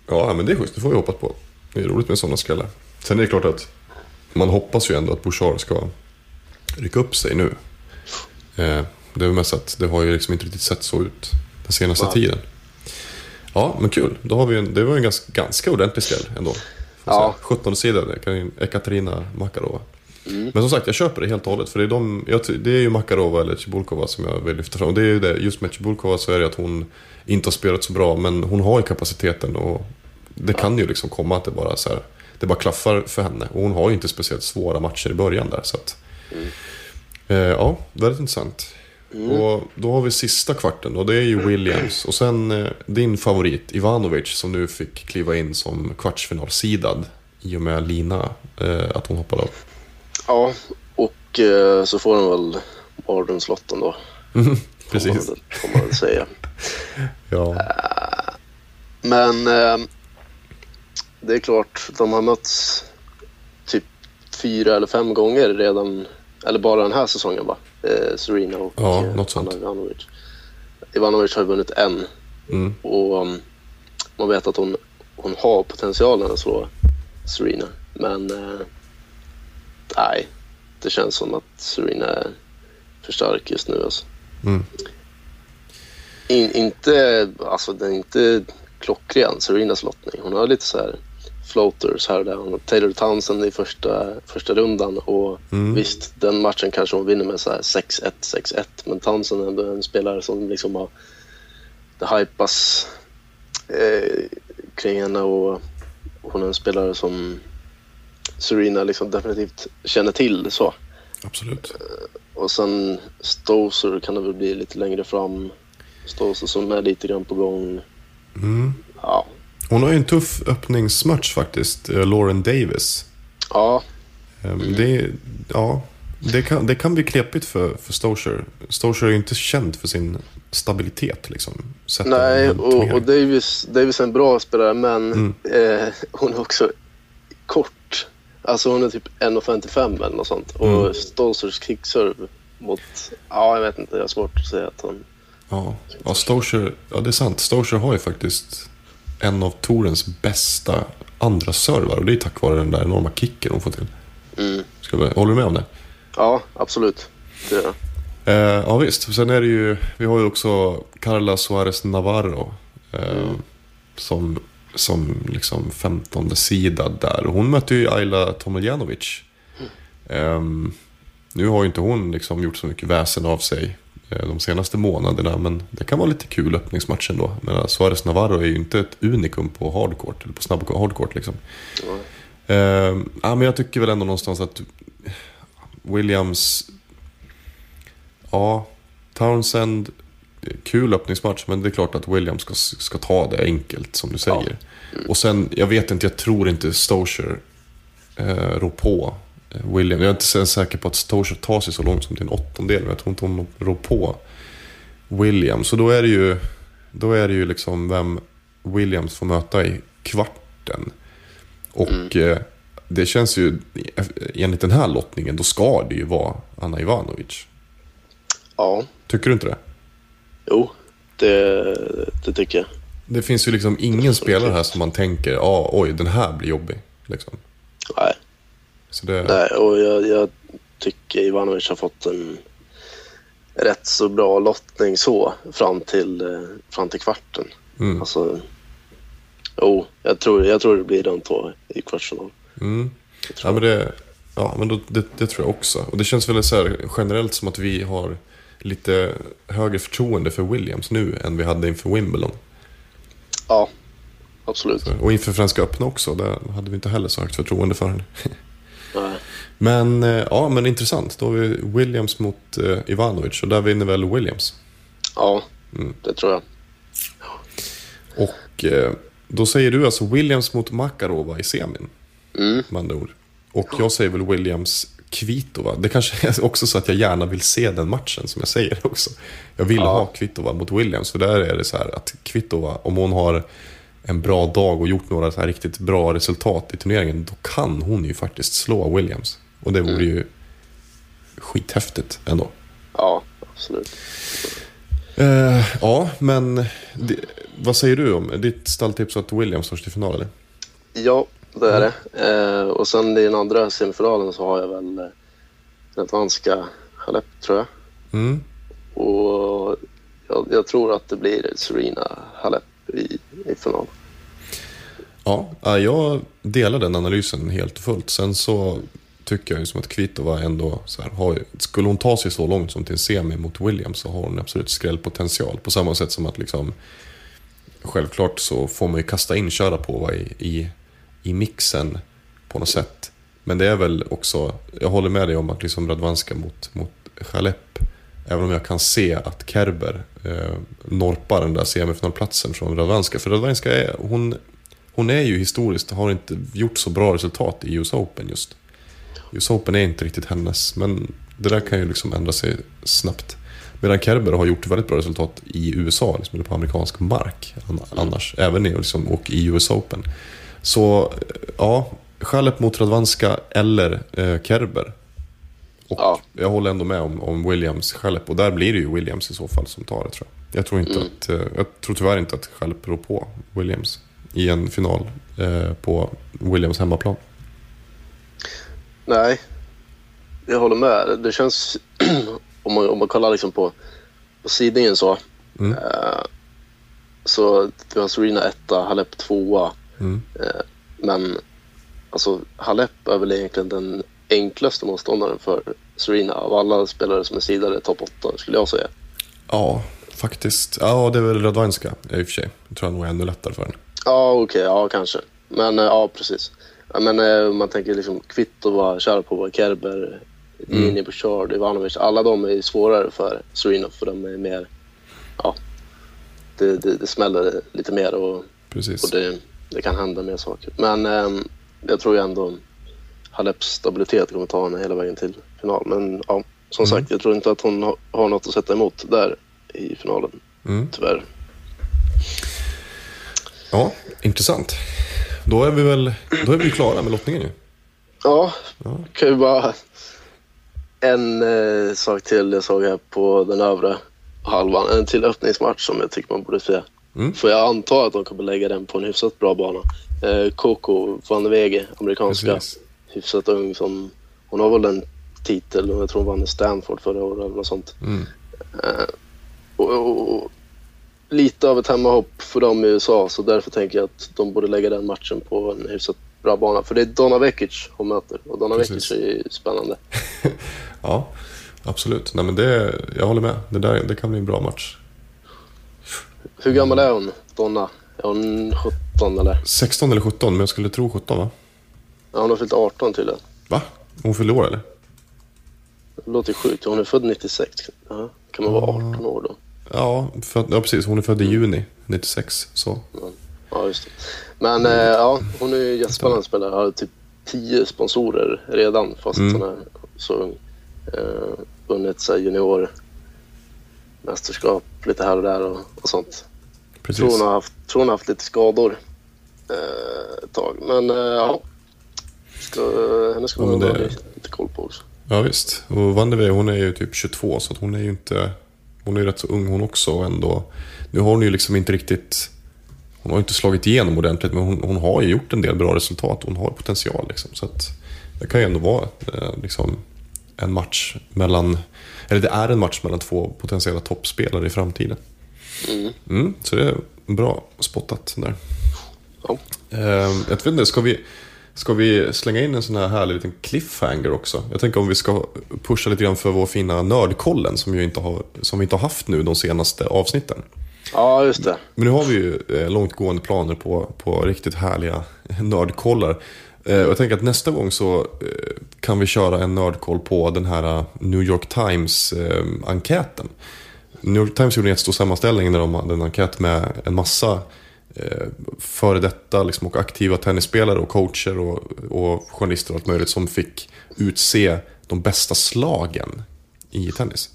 Ja, men det är schysst. Det får vi hoppas på. Det är roligt med sådana skrällar. Sen är det klart att man hoppas ju ändå att Bouchard ska rycka upp sig nu. Eh, det är väl mest att det har ju liksom inte riktigt sett så ut den senaste Nej. tiden. Ja, men kul. Då har vi en, det var en ganska, ganska ordentlig skräll ändå. Ja. säga. 17 sidor Ekaterina Makarova. Mm. Men som sagt, jag köper det helt och hållet. För det är, de, jag, det är ju Makarova eller Cibulkova som jag vill lyfta fram. Och det är ju det, just med Cibulkova så är det att hon inte har spelat så bra. Men hon har ju kapaciteten och det kan ju liksom komma att det bara så här, det bara klaffar för henne. Och hon har ju inte speciellt svåra matcher i början där. Så att, eh, ja, väldigt intressant. Och då har vi sista kvarten och det är ju Williams. Och sen eh, din favorit Ivanovic som nu fick kliva in som kvartsfinalsidad. I och med Lina, eh, att hon hoppade av. Ja, och eh, så får de väl mardrömslotten då. Får man, Precis. får man väl säga. Ja. Men eh, det är klart, de har mötts typ fyra eller fem gånger redan, eller bara den här säsongen va? Eh, Serena och Ja, något sånt. Ivanovic. Ivanovic har vunnit en Mm. och um, man vet att hon, hon har potentialen att slå Serena. Men nej, det känns som att Serena är för stark just nu alltså. Mm. In, inte, alltså den är inte klockren, Serenas lottning. Hon har lite så här floaters här och där. Hon har Taylor Townsend i första, första rundan och Mm. visst, den matchen kanske hon vinner med så här 6-1, 6-1. Men Townsend är ändå en spelare som liksom har, det hypas eh, kring henne och hon är en spelare som Serena liksom definitivt känner till så. Absolut. Och sen Stoser kan det väl bli lite längre fram. Stoser som är lite grann på gång. Mm. Ja, Hon har ju en tuff öppningsmatch faktiskt, eh, Lauren Davis. ja, Ehm, Det, ja, det, kan, det kan bli knepigt för, för Stosur. Stosur är ju inte känd för sin stabilitet. Liksom, nej och, och Davis, Davis är en bra spelare men Mm. eh, hon är också kort. Alltså hon är typ 1,55 eller något sånt. Mm. Och Stosers kickserve mot, ja jag vet inte, jag har svårt att säga att han... Ja, ja, Stosur, ja det är sant. Stosur har ju faktiskt en av Torens bästa andra servar. Och det är tack vare den där enorma kicken hon får till. Mm. Ska vi, håller du med om det? Ja, absolut. Det är det. Eh, ja visst, sen är det ju, vi har ju också Carla Suarez Navarro. Eh, Som, som liksom 15 sida där. Och Hon mötte ju Ayla Tomiljanovic. Eh, nu har ju inte hon liksom gjort så mycket väsen av sig eh, de senaste månaderna. Men det kan vara lite kul öppningsmatch ändå. Men Suarez Navarro är ju inte ett unikum på hardcourt. Eller på snabb hardcourt liksom. Mm. Eh, ja, men jag tycker väl ändå någonstans att Williams... Ja, Townsend, kul öppningsmatch, men det är klart att Williams ska, ska ta det enkelt, som du säger. Och sen, jag vet inte, jag tror inte Stosur eh, rår på eh, Williams. Jag är inte så säker på att Stosur tar sig så långt som till en åttondel, men jag tror inte hon rår på Williams. Så då är det ju, då är det ju liksom vem Williams får möta i kvarten. Och eh, det känns ju, enligt den här lottningen, då ska det ju vara Anna Ivanovic. ja, Tycker du inte det? Jo, det, det tycker jag. Det finns ju liksom ingen spelare här som man tänker, ja, oj, den här blir jobbig. Liksom. Nej, det, Nej och jag, jag tycker Ivanovic har fått en rätt så bra lottning så fram till, eh, fram till kvarten. Mm. Alltså, jo, jag tror, jag tror det blir de två i kvartsfinal. mm. Ja, men det, ja, men då, det, det tror jag också. Och det känns väl så här, generellt som att vi har lite högre förtroende för Williams nu än vi hade inför Wimbledon. Ja, absolut. Och inför Franska öppna också, där hade vi inte heller så högt förtroende för henne. Nej. Men eh, ja, men intressant. Då har vi Williams mot eh, Ivanovic och där vinner väl Williams. Ja, Mm. det tror jag. Och eh, då säger du alltså Williams mot Makarova i semin, Mm. med andra ord. Och jag säger väl Williams Kvitova. Det kanske är också så att jag gärna vill se den matchen som jag säger också. Jag vill Ja. ha Kvitova mot Williams, för där är det så här att Kvitova, om hon har en bra dag och gjort några så här riktigt bra resultat i turneringen, då kan hon ju faktiskt slå Williams. Och det vore ju skithäftigt ändå. Ja, absolut. Eh, ja, men det, vad säger du om ditt stalltips att Williams tar sig till final? Eller? Ja, det är det. Eh, och sen i den andra semifinalen så har jag väl eh, den franska Halep, tror jag. Mm. Och jag, jag tror att det blir Serena Halep i, i final. Ja, ja, jag delar den analysen helt och fullt. Sen så tycker jag ju som att Kvitova ändå, så här, har, skulle hon ta sig så långt som till en semi mot Williams så har hon absolut skrällpotential. På samma sätt som att liksom, självklart så får man ju kasta in Sharapova i, i, i mixen på något sätt. Men det är väl också, jag håller med dig om att liksom Radwanska mot, mot Chalep, även om jag kan se att Kerber eh, norpar den där semifinalplatsen från Radwanska. För Radwanska är, hon, hon är ju historiskt, har inte gjort så bra resultat i US Open just. US Open är inte riktigt hennes, men det där kan ju liksom ändra sig snabbt. Medan Kerber har gjort väldigt bra resultat i USA, liksom, eller på amerikansk mark annars. Även i, liksom, och i US Open. Så ja, Chalep mot Radwanska eller eh, Kerber. Och Ja. jag håller ändå med om, om Williams Chalep och där blir det ju Williams i så fall som tar det tror jag. Jag tror, inte Mm. att, eh, jag tror tyvärr inte att Chalep rår på Williams i en final eh, på Williams hemmaplan. Nej, jag håller med. Det känns, om man, om man kollar liksom på, på sidningen så, Mm. eh, så vi har Serena etta, Halep tvåa. Mm. Eh, men alltså Halep är väl egentligen den enklaste motståndaren för Serena av alla spelare som är sidade topp 8 skulle jag säga. Ja, faktiskt. Ja, det är väl Radwanska i och för sig. Jag tror jag nog är ännu lättare för henne. Ja, okej, ja kanske. Men eh, ja, precis. Men eh, man tänker liksom Kvitova, Sharapova, Kerber, Mm. Gini, Bouchard, Ivanovic. Alla de är svårare för Serena för de är mer... Ja, det, det, det smäller lite mer och, Precis. och det, det kan hända mer saker. Men ehm, jag tror ju ändå Haleps stabilitet kommer ta henne hela vägen till final. Men ja, som Mm. sagt, jag tror inte att hon har, har något att sätta emot där i finalen, Mm. tyvärr. Ja, intressant. Då är vi väl då är vi klara med lottningen ju. Ja, Ja. kan ju bara... En eh, sak till jag såg här på den övre halvan. En till öppningsmatch som jag tycker man borde se. Mm. För jag antar att de kommer lägga den på en hyfsat bra bana. Eh, Coco van de Wege, amerikanska, Precis. hyfsat ung som... Hon har väl en titel och jag tror hon vann i Stanford förra året eller något sånt. Mm. Och, och, och, lite av ett hemmahopp för dem i USA så därför tänker jag att de borde lägga den matchen på en hyfsat bra bana. För det är Donna Vekic hon möter och Donna Precis. Vekic är ju spännande. Ja, absolut. Nej, men det, jag håller med. Det, där, det kan bli en bra match. Hur gammal är hon, Donna? Är hon 17 eller? 16 eller 17, men jag skulle tro 17 va? Ja, hon har fyllt 18 tydligen. Va? Hon fyllde år eller? Det låter sjukt. Hon är född 96. Ja, kan man vara 18 år då? Ja, för, ja, precis. Hon är född i juni 96. Så. Ja, just det. Men eh, ja, hon är ju jättespännande spelare. Har typ 10 sponsorer redan fast Mm. hon är så ung. Eh, vunnit så här, lite här och där och, och sånt. Precis. Tror hon har haft, tror hon har haft lite skador eh, ett tag. Men eh, ja, ska, henne ska man men ha det- lite, lite koll på också. Ja, visst. Och Van de Wee, hon är ju typ 22, så hon är ju inte... Hon är ju rätt så ung hon också och ändå. Nu har hon ju liksom inte riktigt... Hon har inte slagit igenom ordentligt, men hon, hon har ju gjort en del bra resultat. Hon har potential liksom. Så att det kan ju ändå vara eh, liksom en match mellan... Eller det är en match mellan två potentiella toppspelare i framtiden. Mm. Mm, så det är bra spottat där. Ja. Eh, jag vet inte, ska vi, ska vi slänga in en sån här härlig liten cliffhanger också? Jag tänker om vi ska pusha lite grann för vår fina nördkollen som, ju inte har, som vi inte har haft nu de senaste avsnitten. ja, just det. Men nu har vi ju eh, långtgående planer på, på riktigt härliga nördkollar. Eh, och jag tänker att nästa gång så eh, kan vi köra en nördkoll på den här eh, New York Times-enkäten. New York Times gjorde en jättestor sammanställning när de hade en enkät med en massa eh, före detta liksom, och aktiva tennisspelare och coacher och, och journalister och allt möjligt som fick utse de bästa slagen i tennis.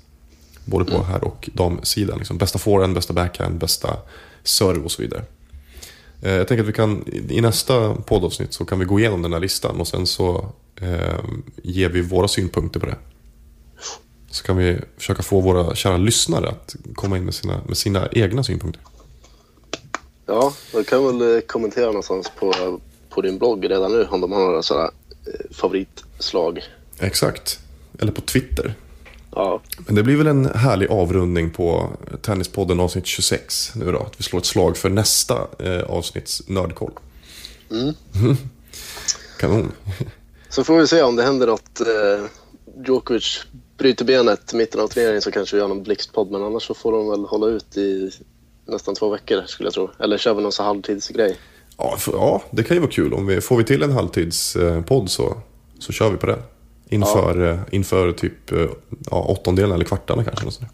Både på herr och damsidan. Liksom. Bästa forehand, bästa backhand, bästa serve och så vidare. Eh, Jag tänker att vi kan, i nästa poddavsnitt så kan vi gå igenom den här listan och sen så eh, ger vi våra synpunkter på det. Så kan vi försöka få våra kära lyssnare att komma in med sina, med sina egna synpunkter. Ja, jag kan väl eh, kommentera någonstans på, på din blogg redan nu om de har några sådana eh, favoritslag. Exakt. Eller på Twitter. Ja, Men det blir väl en härlig avrundning på Tennispodden avsnitt 26 nu då. Att vi slår ett slag för nästa eh, avsnitts nördkoll. Mm. Kanon. Så får vi se om det händer något. Eh, Djokovic bryter benet i mitten av turneringen så kanske vi gör någon blixtpodd men annars så får de väl hålla ut i nästan två veckor skulle jag tro. Eller kör vi någon så halvtidsgrej. Ja, för, ja, det kan ju vara kul. Om vi, får vi till en halvtidspodd så, så kör vi på det. Inför, eh, inför typ eh, ja, åttondelen eller kvartarna kanske. något där.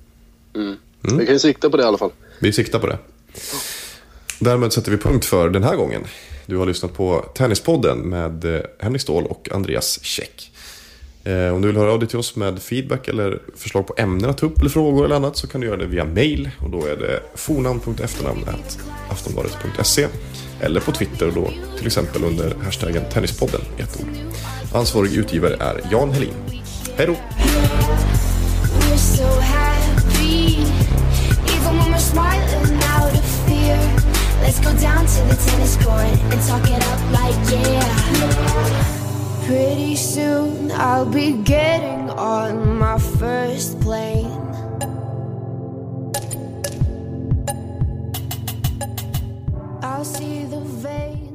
Mm. Vi kan ju sikta på det i alla fall. Vi siktar på det. Därmed sätter vi punkt för den här gången. Du har lyssnat på Tennispodden med eh, Henrik Ståhl och Andreas Käck. Eh, om du vill höra av dig till oss med feedback eller förslag på ämnen att ta upp eller frågor eller annat så kan du göra det via mail och då är det fornamn.efternamn.aftonbladet.se eller på Twitter och då till exempel under hashtaggen Tennispodden i ett ord. Ansvarig utgivare är Jan Helin. Hej då! Smiling. Let's go down to the tennis court and talk it up like yeah. Pretty soon I'll be getting on my first plane. I'll see the veins.